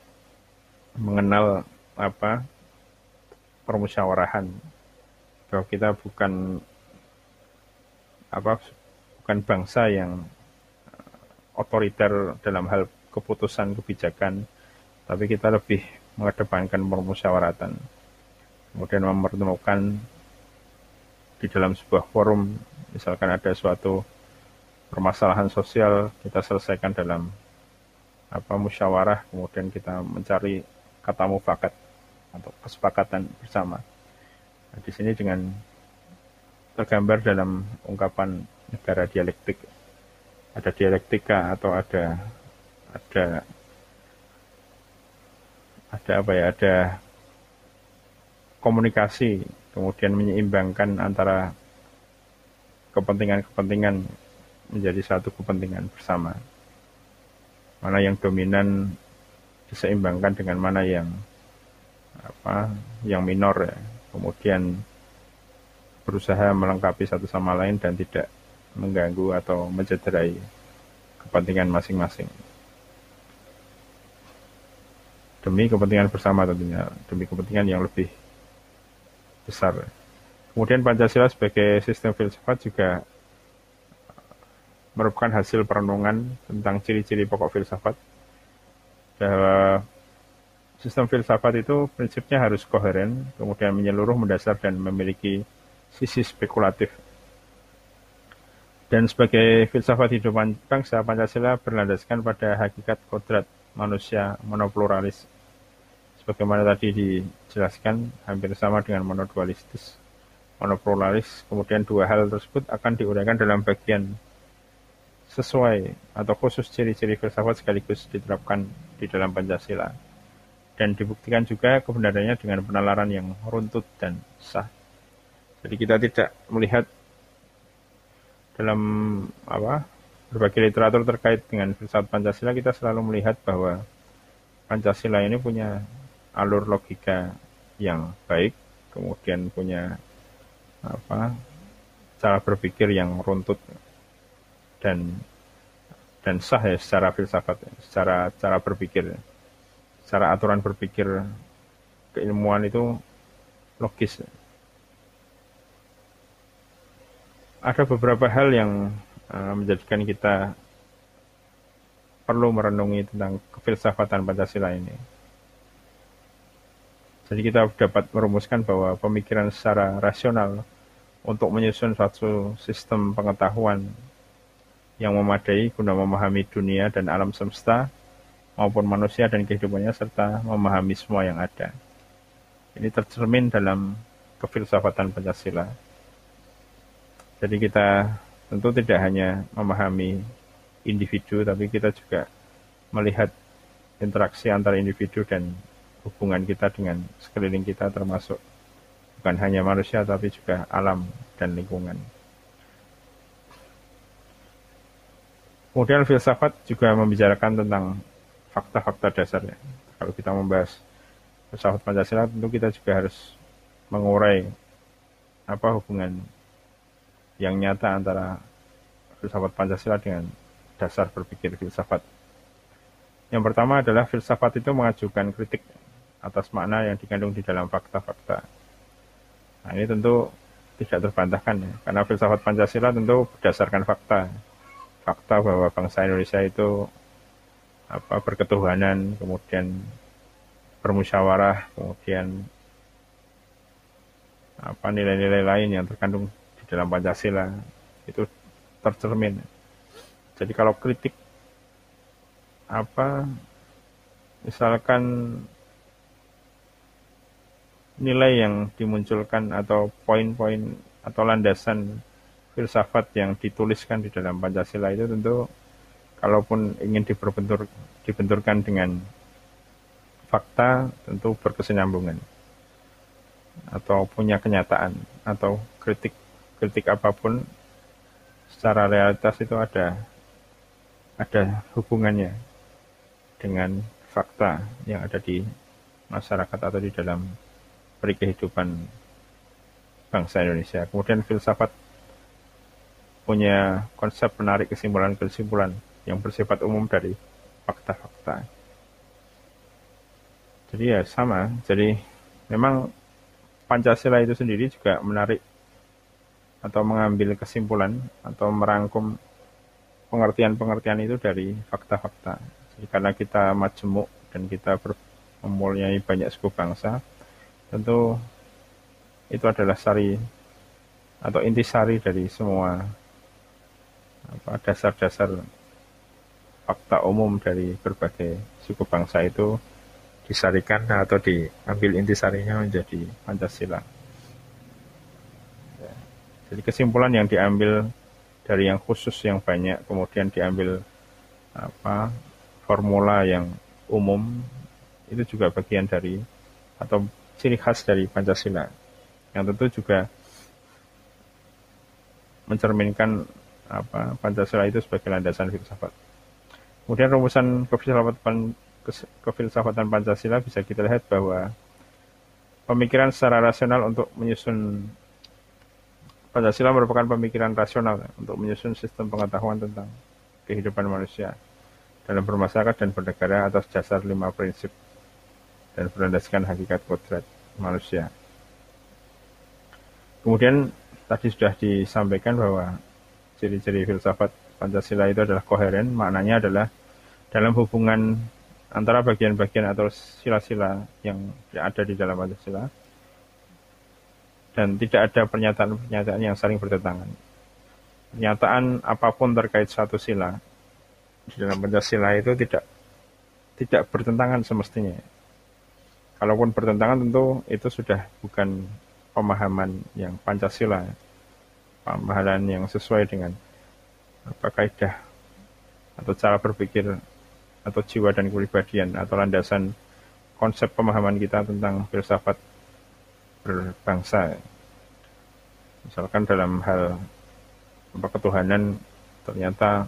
mengenal apa permusyawarahan bahwa kita bukan apa bukan bangsa yang otoriter dalam hal keputusan kebijakan tapi kita lebih mengedepankan permusyawaratan. Kemudian mempertemukan di dalam sebuah forum misalkan ada suatu permasalahan sosial kita selesaikan dalam apa musyawarah kemudian kita mencari kata mufakat atau kesepakatan bersama. Nah, di sini dengan tergambar dalam ungkapan negara dialektik ada dialektika atau ada ada ada apa ya ada komunikasi kemudian menyeimbangkan antara kepentingan-kepentingan menjadi satu kepentingan bersama. Mana yang dominan diseimbangkan dengan mana yang apa yang minor ya. Kemudian berusaha melengkapi satu sama lain dan tidak mengganggu atau mencederai kepentingan masing-masing. Demi kepentingan bersama tentunya, demi kepentingan yang lebih besar. Kemudian Pancasila sebagai sistem filsafat juga merupakan hasil perenungan tentang ciri-ciri pokok filsafat bahwa sistem filsafat itu prinsipnya harus koheren, kemudian menyeluruh, mendasar, dan memiliki sisi spekulatif. Dan sebagai filsafat hidup bangsa, Pancasila berlandaskan pada hakikat kodrat manusia monopluralis. Sebagaimana tadi dijelaskan, hampir sama dengan monodualistis, monopluralis. Kemudian dua hal tersebut akan diuraikan dalam bagian sesuai atau khusus ciri-ciri filsafat sekaligus diterapkan di dalam Pancasila. dan dibuktikan juga kebenarannya dengan penalaran yang runtut dan sah. Jadi kita tidak melihat dalam apa berbagai literatur terkait dengan filsafat Pancasila kita selalu melihat bahwa Pancasila ini punya alur logika yang baik, kemudian punya apa cara berpikir yang runtut dan dan sah ya secara filsafat, secara cara berpikir, secara aturan berpikir keilmuan itu logis. Ada beberapa hal yang uh, menjadikan kita perlu merenungi tentang kefilsafatan Pancasila ini. Jadi kita dapat merumuskan bahwa pemikiran secara rasional untuk menyusun suatu sistem pengetahuan yang memadai guna memahami dunia dan alam semesta maupun manusia dan kehidupannya serta memahami semua yang ada. Ini tercermin dalam kefilsafatan Pancasila. Jadi kita tentu tidak hanya memahami individu, tapi kita juga melihat interaksi antara individu dan hubungan kita dengan sekeliling kita termasuk bukan hanya manusia tapi juga alam dan lingkungan. Kemudian filsafat juga membicarakan tentang fakta-fakta dasarnya. Kalau kita membahas filsafat Pancasila, tentu kita juga harus mengurai apa hubungan yang nyata antara filsafat Pancasila dengan dasar berpikir filsafat. Yang pertama adalah filsafat itu mengajukan kritik atas makna yang dikandung di dalam fakta-fakta. Nah ini tentu tidak terbantahkan ya, karena filsafat Pancasila tentu berdasarkan fakta fakta bahwa bangsa Indonesia itu apa berketuhanan, kemudian bermusyawarah, kemudian apa nilai-nilai lain yang terkandung di dalam Pancasila itu tercermin. Jadi kalau kritik apa misalkan nilai yang dimunculkan atau poin-poin atau landasan filsafat yang dituliskan di dalam Pancasila itu tentu kalaupun ingin diperbentur dibenturkan dengan fakta tentu berkesinambungan atau punya kenyataan atau kritik kritik apa pun secara realitas itu ada ada hubungannya dengan fakta yang ada di masyarakat atau di dalam perikehidupan bangsa Indonesia. Kemudian filsafat punya konsep menarik kesimpulan-kesimpulan yang bersifat umum dari fakta-fakta. Jadi ya sama, jadi memang Pancasila itu sendiri juga menarik atau mengambil kesimpulan atau merangkum pengertian-pengertian itu dari fakta-fakta. Jadi karena kita majemuk dan kita mempunyai banyak suku bangsa, tentu itu adalah sari atau intisari dari semua apa dasar-dasar fakta umum dari berbagai suku bangsa itu disarikan atau diambil intisarinya menjadi Pancasila. Ya. Jadi kesimpulan yang diambil dari yang khusus yang banyak, kemudian diambil apa formula yang umum itu juga bagian dari atau ciri khas dari Pancasila yang tentu juga mencerminkan apa Pancasila itu sebagai landasan filsafat. Kemudian rumusan kefilsafatan, kefilsafatan Pancasila bisa kita lihat bahwa pemikiran secara rasional untuk menyusun Pancasila merupakan pemikiran rasional untuk menyusun sistem pengetahuan tentang kehidupan manusia dalam bermasyarakat dan bernegara atas dasar lima prinsip dan berlandaskan hakikat kodrat manusia. Kemudian tadi sudah disampaikan bahwa ciri-ciri filsafat Pancasila itu adalah koheren, maknanya adalah dalam hubungan antara bagian-bagian atau sila-sila yang ada di dalam Pancasila dan tidak ada pernyataan-pernyataan yang saling bertentangan. Pernyataan apa pun terkait satu sila di dalam Pancasila itu tidak tidak bertentangan semestinya. Kalaupun bertentangan tentu itu sudah bukan pemahaman yang Pancasila pemahaman yang sesuai dengan apa kaidah atau cara berpikir atau jiwa dan kepribadian atau landasan konsep pemahaman kita tentang filsafat berbangsa. Misalkan dalam hal apa ketuhanan ternyata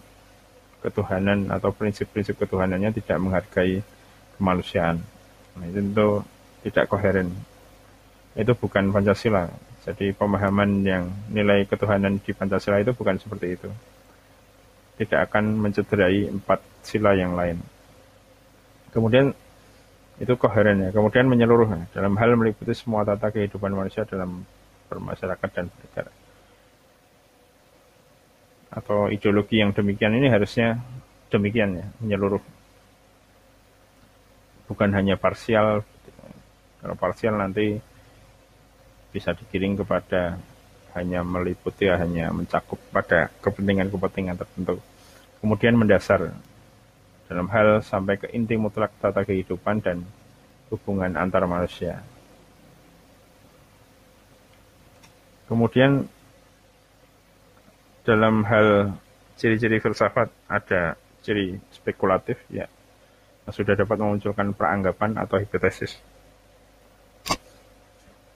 ketuhanan atau prinsip-prinsip ketuhanannya tidak menghargai kemanusiaan. Nah, itu tidak koheren. Itu bukan Pancasila. Jadi pemahaman yang nilai ketuhanan di Pancasila itu bukan seperti itu. Tidak akan mencederai empat sila yang lain. Kemudian itu koheren ya. Kemudian menyeluruh dalam hal meliputi semua tata kehidupan manusia dalam bermasyarakat dan bernegara atau ideologi yang demikian ini harusnya demikian ya menyeluruh bukan hanya parsial kalau parsial nanti bisa dikiring kepada hanya meliputi hanya mencakup pada kepentingan-kepentingan tertentu kemudian mendasar dalam hal sampai ke inti mutlak tata kehidupan dan hubungan antar manusia kemudian dalam hal ciri-ciri filsafat ada ciri spekulatif ya sudah dapat memunculkan peranggapan atau hipotesis.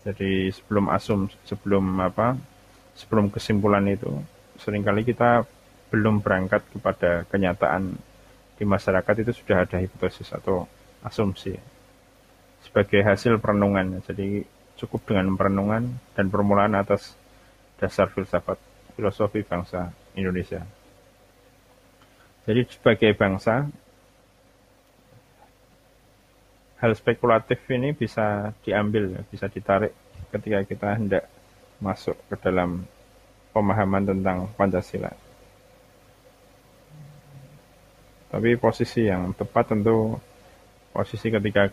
Jadi sebelum asum sebelum apa sebelum kesimpulan itu sering kali kita belum berangkat kepada kenyataan di masyarakat itu sudah ada hipotesis atau asumsi sebagai hasil perenungan. Jadi cukup dengan perenungan dan permulaan atas dasar filsafat filosofi bangsa Indonesia. Jadi sebagai bangsa, hal spekulatif ini bisa diambil, bisa ditarik ketika kita hendak masuk ke dalam pemahaman tentang Pancasila. Tapi posisi yang tepat tentu posisi ketika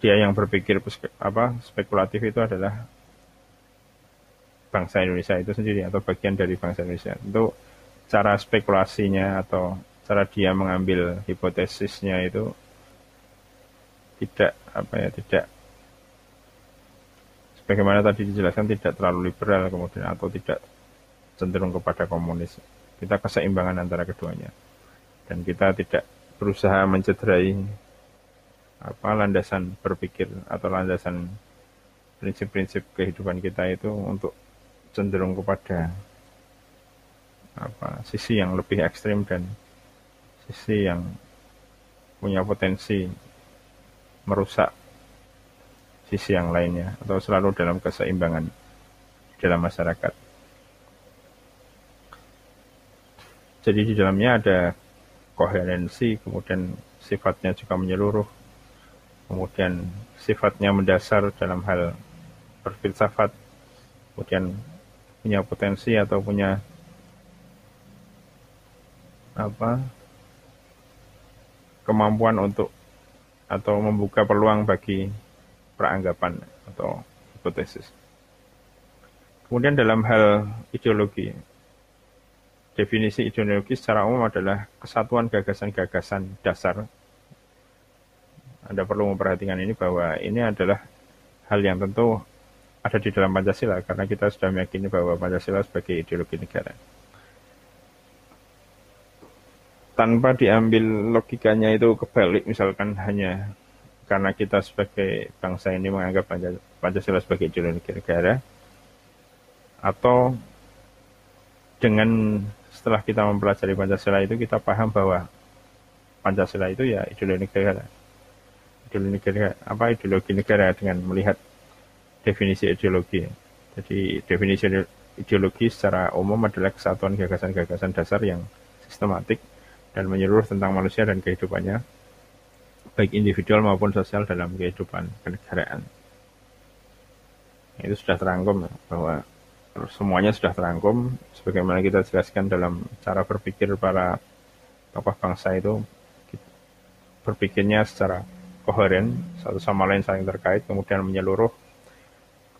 dia yang berpikir apa spekulatif itu adalah bangsa Indonesia itu sendiri atau bagian dari bangsa Indonesia. Itu cara spekulasinya atau cara dia mengambil hipotesisnya itu tidak apa ya tidak sebagaimana tadi dijelaskan tidak terlalu liberal kemudian atau tidak cenderung kepada komunis. Kita keseimbangan antara keduanya. Dan kita tidak berusaha mencederai apa landasan berpikir atau landasan prinsip-prinsip kehidupan kita itu untuk cenderung kepada apa sisi yang lebih ekstrim dan sisi yang punya potensi merusak sisi yang lainnya atau selalu dalam keseimbangan dalam masyarakat. Jadi di dalamnya ada koherensi, kemudian sifatnya juga menyeluruh, kemudian sifatnya mendasar dalam hal berfilsafat, kemudian punya potensi atau punya apa kemampuan untuk atau membuka peluang bagi peranggapan atau hipotesis. Kemudian dalam hal ideologi, definisi ideologi secara umum adalah kesatuan gagasan-gagasan dasar. Anda perlu memperhatikan ini bahwa ini adalah hal yang tentu ada di dalam Pancasila karena kita sudah meyakini bahwa Pancasila sebagai ideologi negara. Tanpa diambil logikanya itu kebalik misalkan hanya karena kita sebagai bangsa ini menganggap Pancasila sebagai ideologi negara atau dengan setelah kita mempelajari Pancasila itu kita paham bahwa Pancasila itu ya ideologi negara. Ideologi negara apa ideologi negara dengan melihat definisi ideologi. Jadi definisi ideologi secara umum adalah kesatuan gagasan-gagasan dasar yang sistematik dan menyeluruh tentang manusia dan kehidupannya, baik individual maupun sosial dalam kehidupan kenegaraan. Itu sudah terangkum bahwa semuanya sudah terangkum. Sebagaimana kita jelaskan dalam cara berpikir para tokoh bangsa itu berpikirnya secara koheren satu sama lain saling terkait kemudian menyeluruh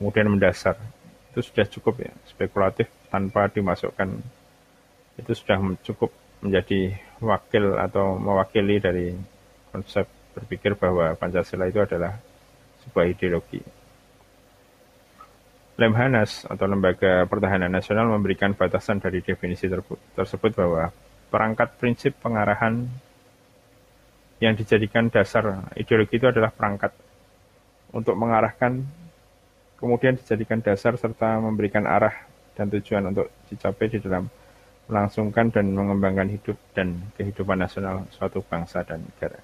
kemudian mendasar. Itu sudah cukup ya spekulatif tanpa dimasukkan. Itu sudah cukup menjadi wakil atau mewakili dari konsep berpikir bahwa Pancasila itu adalah sebuah ideologi. Lemhanas atau Lembaga Pertahanan Nasional memberikan batasan dari definisi tersebut bahwa perangkat prinsip pengarahan yang dijadikan dasar ideologi itu adalah perangkat untuk mengarahkan, kemudian dijadikan dasar serta memberikan arah dan tujuan untuk dicapai di dalam melangsungkan dan mengembangkan hidup dan kehidupan nasional suatu bangsa dan negara.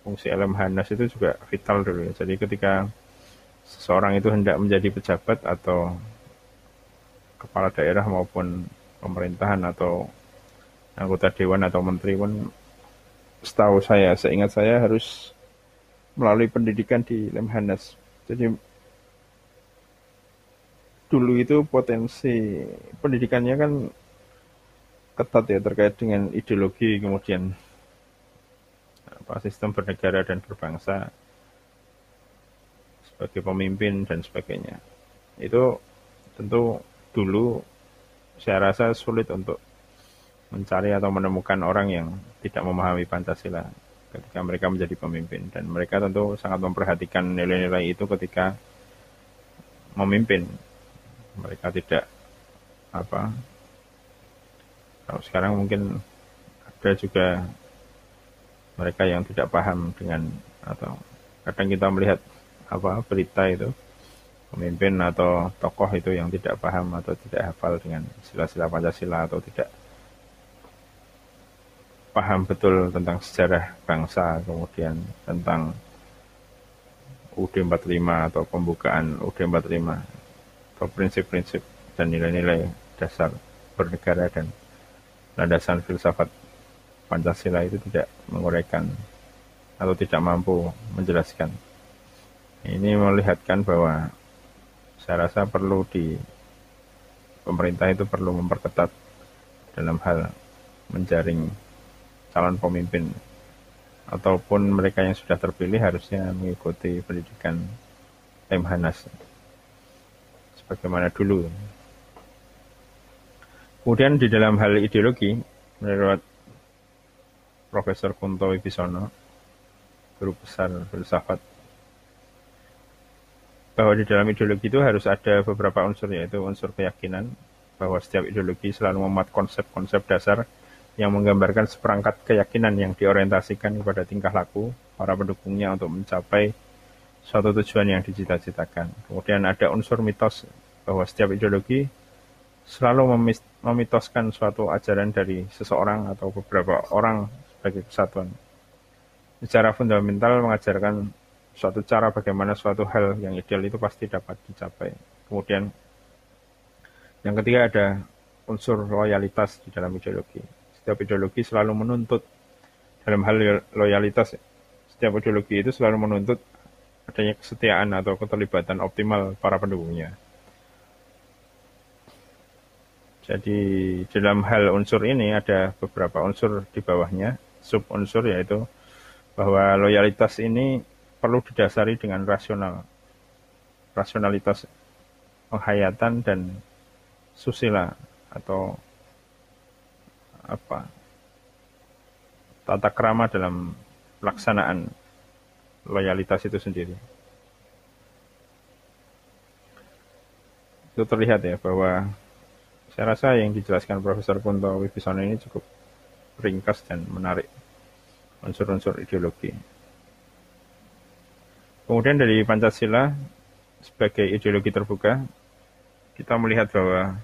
Fungsi alam hanas itu juga vital dulu ya. Jadi ketika seseorang itu hendak menjadi pejabat atau kepala daerah maupun pemerintahan atau anggota dewan atau menteri pun setahu saya, seingat saya harus melalui pendidikan di Lemhanas. Jadi dulu itu potensi pendidikannya kan ketat ya terkait dengan ideologi kemudian apa sistem bernegara dan berbangsa sebagai pemimpin dan sebagainya. Itu tentu dulu saya rasa sulit untuk mencari atau menemukan orang yang tidak memahami Pancasila ketika mereka menjadi pemimpin dan mereka tentu sangat memperhatikan nilai-nilai itu ketika memimpin mereka tidak apa kalau sekarang mungkin ada juga mereka yang tidak paham dengan atau kadang kita melihat apa berita itu pemimpin atau tokoh itu yang tidak paham atau tidak hafal dengan sila-sila Pancasila atau tidak paham betul tentang sejarah bangsa, kemudian tentang UD 45 atau pembukaan UD 45 atau prinsip-prinsip dan nilai-nilai dasar bernegara dan landasan filsafat Pancasila itu tidak menguraikan atau tidak mampu menjelaskan. Ini melihatkan bahwa saya rasa perlu di pemerintah itu perlu memperketat dalam hal menjaring calon pemimpin ataupun mereka yang sudah terpilih harusnya mengikuti pendidikan Lemhanas sebagaimana dulu. Kemudian di dalam hal ideologi, menurut Profesor Kunto Wibisono, guru besar filsafat, bahwa di dalam ideologi itu harus ada beberapa unsur yaitu unsur keyakinan bahwa setiap ideologi selalu memuat konsep-konsep dasar yang menggambarkan seperangkat keyakinan yang diorientasikan kepada tingkah laku para pendukungnya untuk mencapai suatu tujuan yang dicita-citakan. Kemudian ada unsur mitos bahwa setiap ideologi selalu memitoskan suatu ajaran dari seseorang atau beberapa orang sebagai kesatuan. Secara fundamental mengajarkan suatu cara bagaimana suatu hal yang ideal itu pasti dapat dicapai. Kemudian yang ketiga ada unsur loyalitas di dalam ideologi setiap ideologi selalu menuntut dalam hal loyalitas setiap ideologi itu selalu menuntut adanya kesetiaan atau keterlibatan optimal para pendukungnya. Jadi dalam hal unsur ini ada beberapa unsur di bawahnya, sub unsur yaitu bahwa loyalitas ini perlu didasari dengan rasional. Rasionalitas penghayatan dan susila atau apa tata krama dalam pelaksanaan loyalitas itu sendiri. Itu terlihat ya bahwa saya rasa yang dijelaskan Profesor Kunto Wibisono ini cukup ringkas dan menarik unsur-unsur ideologi. Kemudian dari Pancasila sebagai ideologi terbuka, kita melihat bahwa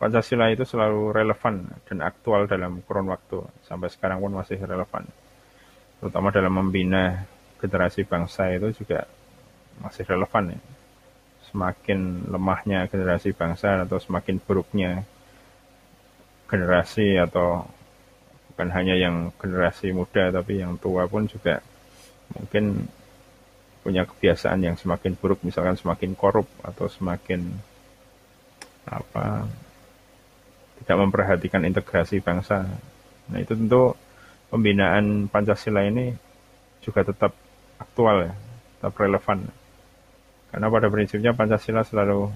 Pancasila itu selalu relevan dan aktual dalam kurun waktu sampai sekarang pun masih relevan terutama dalam membina generasi bangsa itu juga masih relevan ya semakin lemahnya generasi bangsa atau semakin buruknya generasi atau bukan hanya yang generasi muda tapi yang tua pun juga mungkin punya kebiasaan yang semakin buruk misalkan semakin korup atau semakin apa tidak memperhatikan integrasi bangsa. Nah itu tentu pembinaan Pancasila ini juga tetap aktual ya, tetap relevan. Karena pada prinsipnya Pancasila selalu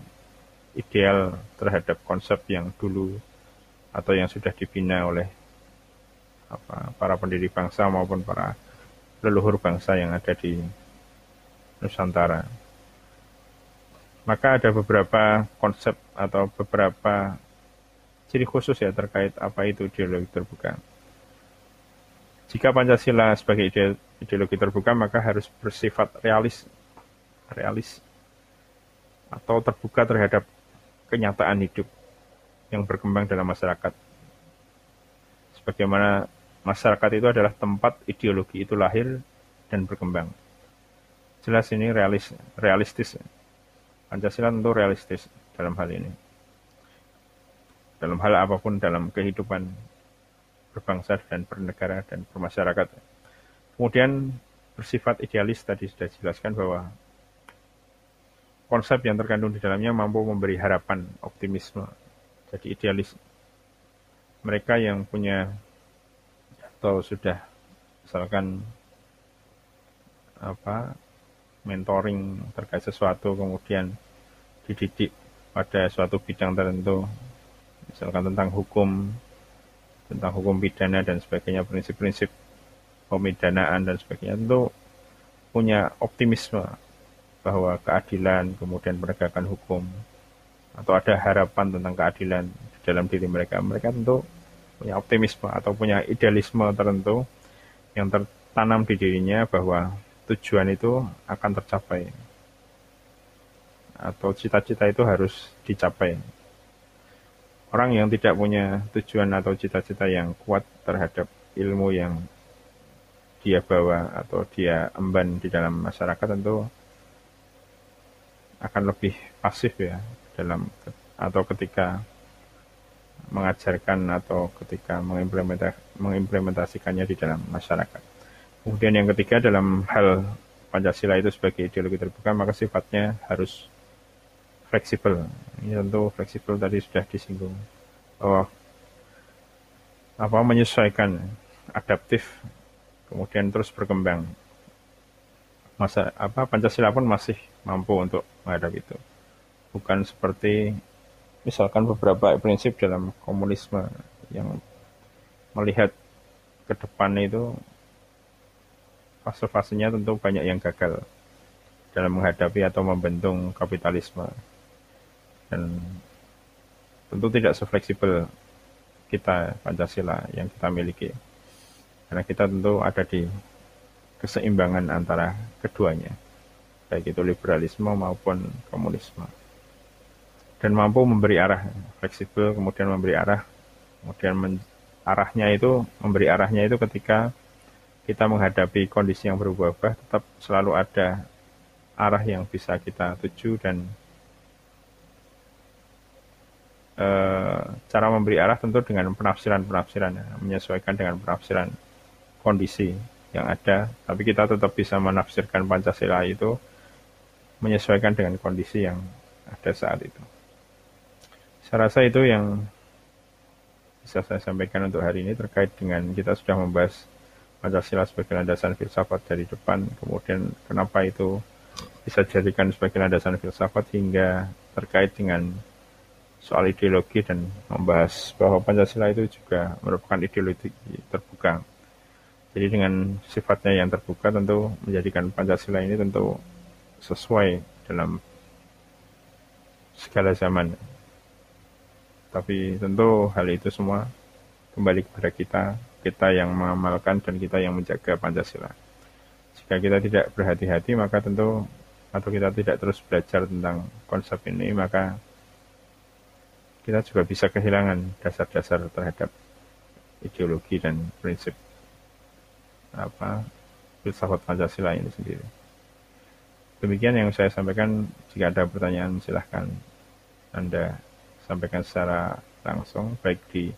ideal terhadap konsep yang dulu atau yang sudah dibina oleh apa, para pendiri bangsa maupun para leluhur bangsa yang ada di Nusantara. Maka ada beberapa konsep atau beberapa ciri khusus ya terkait apa itu ideologi terbuka. Jika Pancasila sebagai ideologi terbuka maka harus bersifat realis, realis atau terbuka terhadap kenyataan hidup yang berkembang dalam masyarakat. Sebagaimana masyarakat itu adalah tempat ideologi itu lahir dan berkembang. Jelas ini realis, realistis. Pancasila tentu realistis dalam hal ini. Dalam hal apa pun dalam kehidupan berbangsa dan bernegara dan bermasyarakat. Kemudian bersifat idealis tadi sudah dijelaskan bahwa konsep yang terkandung di dalamnya mampu memberi harapan, optimisme, jadi idealis. Mereka yang punya atau sudah misalkan apa mentoring terkait sesuatu kemudian dididik pada suatu bidang tertentu misalkan tentang hukum tentang hukum pidana dan sebagainya, prinsip-prinsip pemidanaan dan sebagainya, tentu punya optimisme bahwa keadilan, kemudian penegakan hukum, atau ada harapan tentang keadilan di dalam diri mereka. Mereka tentu punya optimisme atau punya idealisme tertentu yang tertanam di dirinya bahwa tujuan itu akan tercapai atau cita-cita itu harus dicapai orang yang tidak punya tujuan atau cita-cita yang kuat terhadap ilmu yang dia bawa atau dia emban di dalam masyarakat tentu akan lebih pasif ya dalam atau ketika mengajarkan atau ketika mengimplementasikannya di dalam masyarakat. Kemudian yang ketiga dalam hal Pancasila itu sebagai ideologi terbuka maka sifatnya harus fleksibel. Ini tentu fleksibel tadi sudah disinggung. Bahwa apa menyesuaikan adaptif kemudian terus berkembang. Masa apa Pancasila pun masih mampu untuk menghadapi itu. Bukan seperti misalkan beberapa prinsip dalam komunisme yang melihat ke depan itu fase-fasenya tentu banyak yang gagal dalam menghadapi atau membentuk kapitalisme dan tentu tidak sefleksibel kita Pancasila yang kita miliki. Karena kita tentu ada di keseimbangan antara keduanya baik itu liberalisme maupun komunisme. Dan mampu memberi arah fleksibel kemudian memberi arah kemudian men, arahnya itu memberi arahnya itu ketika kita menghadapi kondisi yang berubah-ubah tetap selalu ada arah yang bisa kita tuju dan cara memberi arah tentu dengan penafsiran-penafsiran ya, menyesuaikan dengan penafsiran kondisi yang ada. Tapi kita tetap bisa menafsirkan Pancasila itu menyesuaikan dengan kondisi yang ada saat itu. Saya rasa itu yang bisa saya sampaikan untuk hari ini terkait dengan kita sudah membahas Pancasila sebagai landasan filsafat dari depan kemudian kenapa itu bisa dijadikan sebagai landasan filsafat hingga terkait dengan soal ideologi dan membahas bahwa Pancasila itu juga merupakan ideologi terbuka. Jadi dengan sifatnya yang terbuka tentu menjadikan Pancasila ini tentu sesuai dalam segala zaman. Tapi tentu hal itu semua kembali kepada kita, kita yang mengamalkan dan kita yang menjaga Pancasila. Jika kita tidak berhati-hati maka tentu atau kita tidak terus belajar tentang konsep ini maka kita juga bisa kehilangan dasar-dasar terhadap ideologi dan prinsip apa filsafat Pancasila ini sendiri. Demikian yang saya sampaikan. Jika ada pertanyaan silahkan Anda sampaikan secara langsung baik di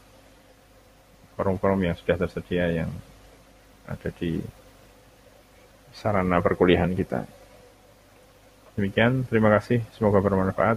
forum-forum yang sudah tersedia yang ada di sarana perkuliahan kita. Demikian, terima kasih. Semoga bermanfaat.